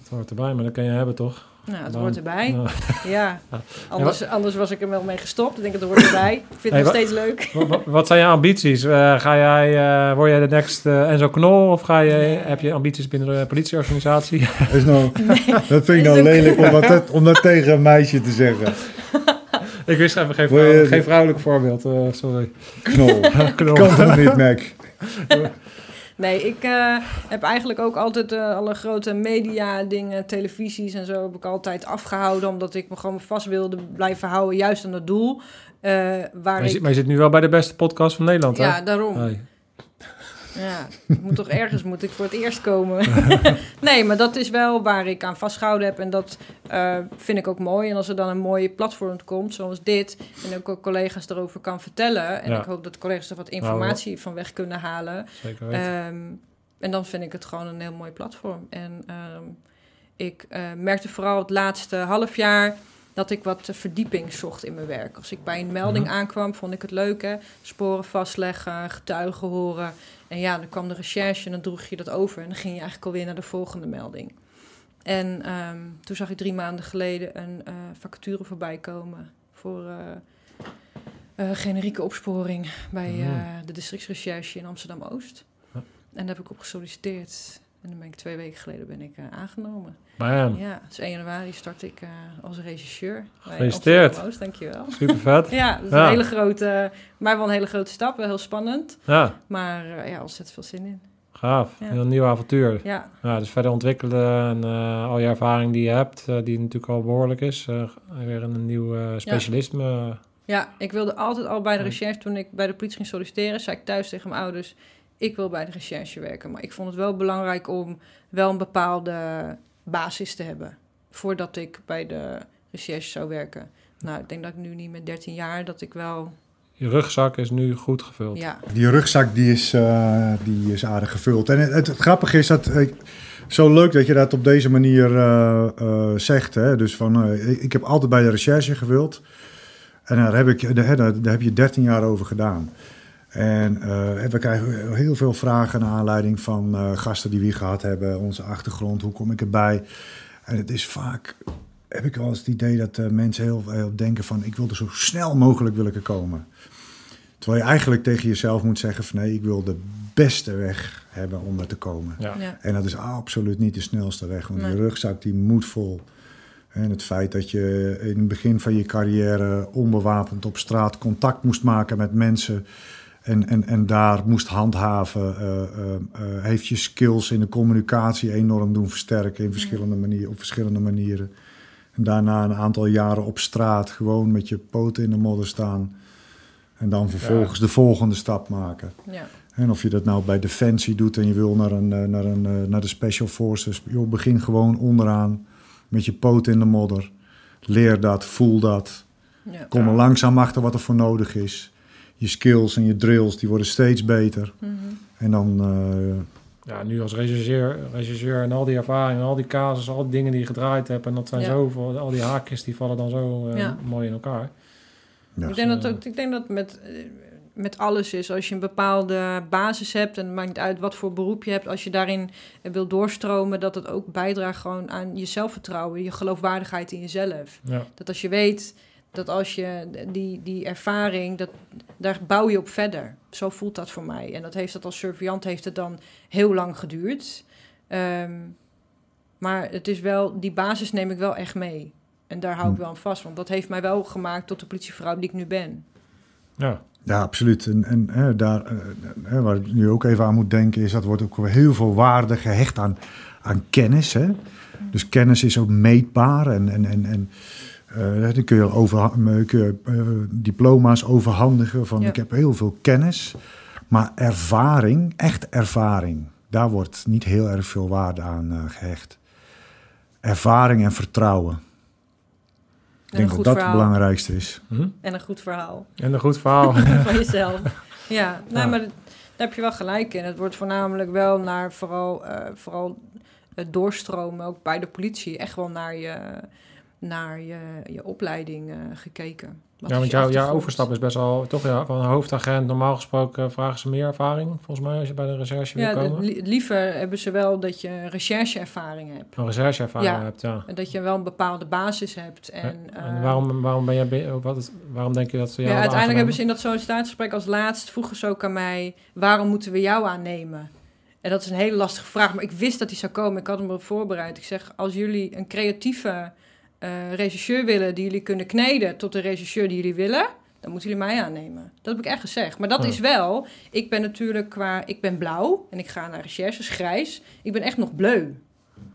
dat hoort erbij, maar dat kan je hebben, toch? Nou, het hoort erbij. Nou, Ja, anders, anders was ik er wel mee gestopt. Ik denk, het hoort erbij. Ik vind Hey, het nog steeds leuk. wat, wat- zijn je ambities? Eh, ga jij, eh, word jij de next eh, Enzo Knol? Of ga je, Nee. heb je ambities binnen de politieorganisatie? Is nou, dat vind ik nou lelijk om dat, om dat tegen een meisje te zeggen. ik wist even geen, vrouw, geen vrouwelijk voorbeeld, eh, sorry. Knol. Knol. Kan toch niet, Mac? Nee, ik eh, heb eigenlijk ook altijd eh, alle grote media dingen, televisies en zo heb ik altijd afgehouden. Omdat ik me gewoon vast wilde blijven houden, juist aan het doel. eh, waar Maar je, ik... zit, maar je zit nu wel bij de beste podcast van Nederland, hè? ja, daarom. Hey. Ja, ik moet toch ergens moet ik voor het eerst komen. nee, maar dat is wel waar ik aan vastgehouden heb. En dat eh, vind ik ook mooi. En als er dan een mooie platform komt, zoals dit... en ook collega's erover kan vertellen... en Ja. ik hoop dat collega's er wat informatie van weg kunnen halen... Zeker weten. Ehm, en dan vind ik het gewoon een heel mooi platform. En ehm, ik eh, merkte vooral het laatste half jaar dat ik wat verdieping zocht in mijn werk. Als ik bij een melding Mhm. aankwam, vond ik het leuk, hè? Sporen vastleggen, getuigen horen. En ja, dan kwam de recherche en dan droeg je dat over. En dan ging je eigenlijk alweer naar de volgende melding. En ehm, toen zag ik drie maanden geleden een eh, vacature voorbij komen voor eh, eh, generieke opsporing bij Mhm. de districtsrecherche in Amsterdam-Oost. Ja. En daar heb ik op gesolliciteerd. En dan ben ik twee weken geleden ben ik, eh, aangenomen. Bam. Ja, dus 1 januari start ik eh, als regisseur. bij Gefeliciteerd. Oost, dankjewel. Super vet. Ja, dat is Ja. een hele grote, maar wel een hele grote stap. Wel heel spannend, Ja, maar eh, ja, ontzettend veel zin in. gaaf. Ja. Een nieuw avontuur. Ja, Ja, dus verder ontwikkelen en al je ervaring die je hebt, die natuurlijk al behoorlijk is, weer in een nieuw specialisme. ja, ik wilde altijd al bij de recherche, toen ik bij de politie ging solliciteren, zei ik thuis tegen mijn ouders, ik wil bij de recherche werken. Maar ik vond het wel belangrijk om wel een bepaalde basis te hebben, voordat ik bij de recherche zou werken. Nou, ik denk dat ik nu niet met 13 jaar, dat ik wel, Je rugzak is nu goed gevuld. ja, Die rugzak die is, eh, die is aardig gevuld. En het, het, het grappige is dat... ik- zo leuk dat je dat op deze manier eh, eh, zegt. Hè? Dus van, eh, ik, ik heb altijd bij de recherche gewild. En daar heb, ik, daar heb je 13 jaar over gedaan. En eh, we krijgen heel veel vragen naar aanleiding van eh, gasten die we gehad hebben. Onze achtergrond, hoe kom ik erbij? En het is vaak, heb ik wel eens het idee dat eh, mensen heel, heel denken van... ik wil er zo snel mogelijk wil ik er komen. Terwijl je eigenlijk tegen jezelf moet zeggen van... nee, ik wil de beste weg hebben om er te komen. Ja. ja, En dat is absoluut niet de snelste weg, want Nee. die rugzak die moet vol. En het feit dat je in het begin van je carrière onbewapend op straat contact moest maken met mensen en, en, en daar moest handhaven, eh, eh, eh, heeft je skills in de communicatie enorm doen versterken in verschillende manieren, op verschillende manieren. En daarna een aantal jaren op straat gewoon met je poten in de modder staan en dan vervolgens de volgende stap maken. ja, En of je dat nou bij Defensie doet en je wil naar, een, naar, een, naar de Special Forces. Joh, begin gewoon onderaan met je poot in de modder. Leer dat, voel dat. ja. Kom er langzaam achter wat er voor nodig is. Je skills en je drills die worden steeds beter. Mhm. En dan, eh, Ja, nu als regisseur, regisseur en al die ervaringen, al die casus, al die dingen die je gedraaid hebt. En dat zijn Ja. zoveel, al die haakjes die vallen dan zo eh, Ja. mooi in elkaar. ja. Ik denk dat, ook, ik denk dat met, eh, met alles is. Als je een bepaalde basis hebt, en het maakt niet uit wat voor beroep je hebt, als je daarin eh, wil doorstromen, dat het ook bijdraagt gewoon aan je zelfvertrouwen, je geloofwaardigheid in jezelf. Ja, Dat als je weet dat als je die, die ervaring, dat, daar bouw je op verder. Zo voelt dat voor mij. En dat heeft dat als surveillant heeft het dan heel lang geduurd. Ehm, maar het is wel, die basis neem ik wel echt mee. En daar hou ik Hm. wel aan vast, want dat heeft mij wel gemaakt tot de politievrouw die ik nu ben. ja. ja, absoluut. En, en hè, daar, eh, hè, waar ik nu ook even aan moet denken, is dat wordt ook weer heel veel waarde gehecht aan, aan kennis. Hè? Dus kennis is ook meetbaar en, en, en, en eh, dan kun je, over, kun je eh, diploma's overhandigen van Ja. ik heb heel veel kennis. Maar ervaring, echt ervaring, daar wordt niet heel erg veel waarde aan eh, gehecht. Ervaring en vertrouwen. Ik En denk dat dat verhaal. het belangrijkste is. Hm? En een goed verhaal En een goed verhaal. van jezelf. Ja, nou, Ja. maar daar heb je wel gelijk in. Het wordt voornamelijk wel naar vooral, eh, vooral het doorstromen, ook bij de politie, echt wel naar je, naar je, je opleiding eh, gekeken. Wat ja, want jouw, overstap is best wel, toch ja, van hoofdagent. Normaal gesproken vragen ze meer ervaring, volgens mij, als je bij de recherche wil Ja, komen. li- liever hebben ze wel dat je rechercheervaring hebt. Een rechercheervaring Ja. hebt, ja. En dat je wel een bepaalde basis hebt. En, En eh, waarom, waarom, ben je, be- wat is, waarom denk je dat ze Ja, jou uiteindelijk hebben ze in dat sollicitatiegesprek als laatst vroegen ze ook aan mij: waarom moeten we jou aannemen? En dat is een hele lastige vraag, maar ik wist dat die zou komen. Ik had hem erop voorbereid. Ik zeg: als jullie een creatieve eh, regisseur willen die jullie kunnen kneden tot de regisseur die jullie willen, dan moeten jullie mij aannemen. Dat heb ik echt gezegd. Maar dat Ja. is wel, ik ben natuurlijk qua, ik ben blauw en ik ga naar recherches grijs. Ik ben echt nog bleu.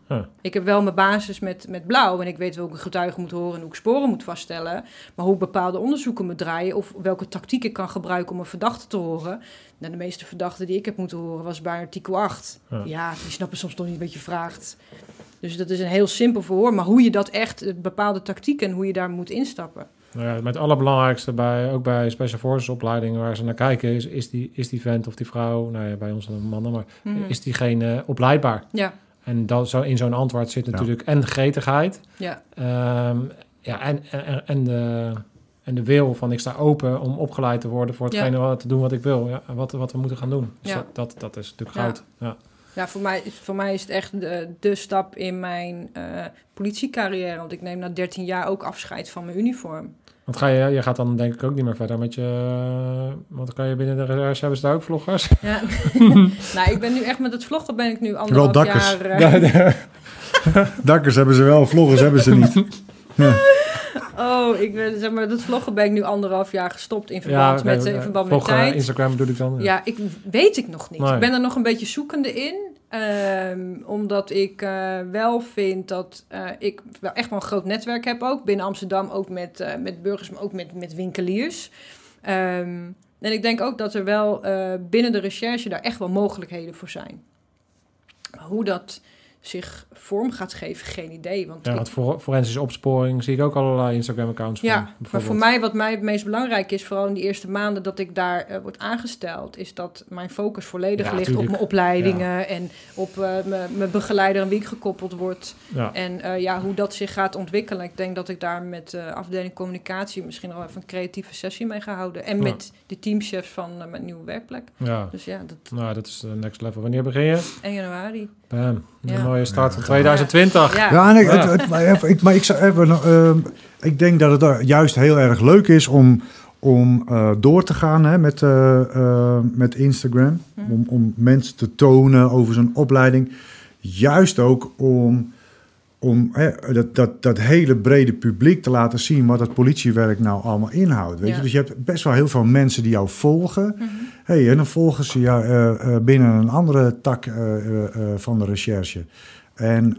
Ja. Ik heb wel mijn basis met, met blauw en ik weet welke getuigen moet horen en hoe ik sporen moet vaststellen. Maar hoe ik bepaalde onderzoeken moet draaien of welke tactiek ik kan gebruiken om een verdachte te horen. Nou, de meeste verdachten die ik heb moeten horen was bij artikel 8. Ja. Ja, die snappen soms toch niet wat je vraagt. Dus dat is een heel simpel verhoor, maar hoe je dat echt, eh, bepaalde tactieken en hoe je daar moet instappen. Nou ja, maar het allerbelangrijkste, bij, ook bij Special Forces opleidingen waar ze naar kijken, is, is, die, is die vent of die vrouw, nou ja, bij ons dan mannen, maar Mhm. is diegene opleidbaar? Ja, En dat, zo, in zo'n antwoord zit Ja. natuurlijk en gretigheid ja, ehm, ja, en, en, en, de, en de wil van ik sta open om opgeleid te worden voor Ja. hetgene wat, te doen wat ik wil, ja, wat, wat we moeten gaan doen. Dus Ja. dat, dat, dat is natuurlijk Ja. goud. Ja. Ja voor, mij, voor mij is het echt de, de stap in mijn eh, politiecarrière. Want ik neem na 13 jaar ook afscheid van mijn uniform. Want ga je, je gaat dan denk ik ook niet meer verder met je... eh, Want dan kan je binnen de recherche hebben ze daar ook vloggers. Ja. nou, ik ben nu echt met het vloggen ben ik nu anderhalf dakkers. jaar... eh, Dakkers hebben ze wel, vloggers hebben ze niet. oh, ik ben, zeg maar, met het vloggen ben ik nu anderhalf jaar gestopt in verband nee, met, in verband met vloggen, tijd. Instagram bedoel ik dan. Ja, ik weet ik nog niet. Nee. Ik ben er nog een beetje zoekende in. Ehm, omdat ik eh, wel vind dat eh, ik wel echt wel een groot netwerk heb ook. Binnen Amsterdam ook met, eh, met burgers, maar ook met, met winkeliers. Ehm, en ik denk ook dat er wel binnen de recherche daar echt wel mogelijkheden voor zijn. Hoe dat zich vorm gaat geven, geen idee. Want Ja, ik- want voor forensische opsporing zie ik ook allerlei Instagram-accounts van. ja, maar voor mij, wat mij het meest belangrijk is, vooral in die eerste maanden dat ik daar eh, word aangesteld, is dat mijn focus volledig Ja, ligt tuurlijk. op mijn opleidingen en op eh, mijn begeleider aan wie ik gekoppeld wordt. Ja. En eh, ja, hoe dat zich gaat ontwikkelen. Ik denk dat ik daar met de afdeling communicatie misschien al even een creatieve sessie mee ga houden. En met de teamchefs van mijn nieuwe werkplek. ja. Dus ja, dat Nou, dat is de next level. Wanneer begin je? 1 januari. Bam. Ja. Mooie start van Ja. 2020. Ja, Ja, en ik, Ja. het- het- maar even, ik, maar ik, zou even, nog, ehm, ik denk dat het juist heel erg leuk is om, om eh, door te gaan hè, met, eh, eh, met Instagram. Mhm. Om, om mensen te tonen over zijn opleiding. Juist ook om, om hè, dat, dat, dat hele brede publiek te laten zien wat het politiewerk nou allemaal inhoudt. Weet Ja. je? Dus je hebt best wel heel veel mensen die jou volgen. Mhm. Hey, en dan volgen ze jou eh, eh, binnen een andere tak eh, van de recherche. En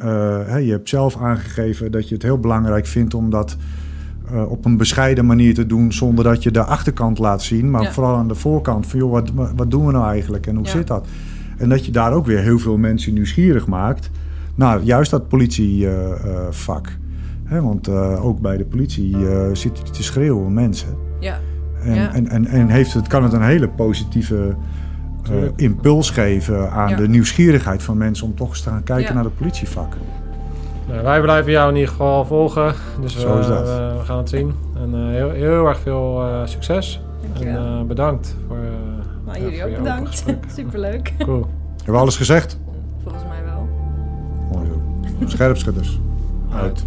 hey, je hebt zelf aangegeven dat je het heel belangrijk vindt om dat op een bescheiden manier te doen, zonder dat je de achterkant laat zien, maar Ja. vooral aan de voorkant van joh, wat, wat doen we nou eigenlijk en hoe Ja. zit dat? En dat je daar ook weer heel veel mensen nieuwsgierig maakt. Nou, juist dat politievak. Want ook bij de politie eh, zit je te schreeuwen mensen. ja. En, Ja. en, en, en heeft het, kan het een hele positieve eh, impuls geven aan Ja. de nieuwsgierigheid van mensen om toch eens te gaan kijken Ja. naar het politievak. Nou, wij blijven jou in ieder geval volgen. Dus we, Zo is dat. we- we gaan het zien. En eh, heel, heel erg veel eh, succes. En Dankjewel. eh, bedankt voor, eh, nou, ja, jullie voor ook bedankt. Superleuk. Cool. Hebben we alles gezegd? Volgens mij wel. Mooi zo. Scherpschutters. Uit.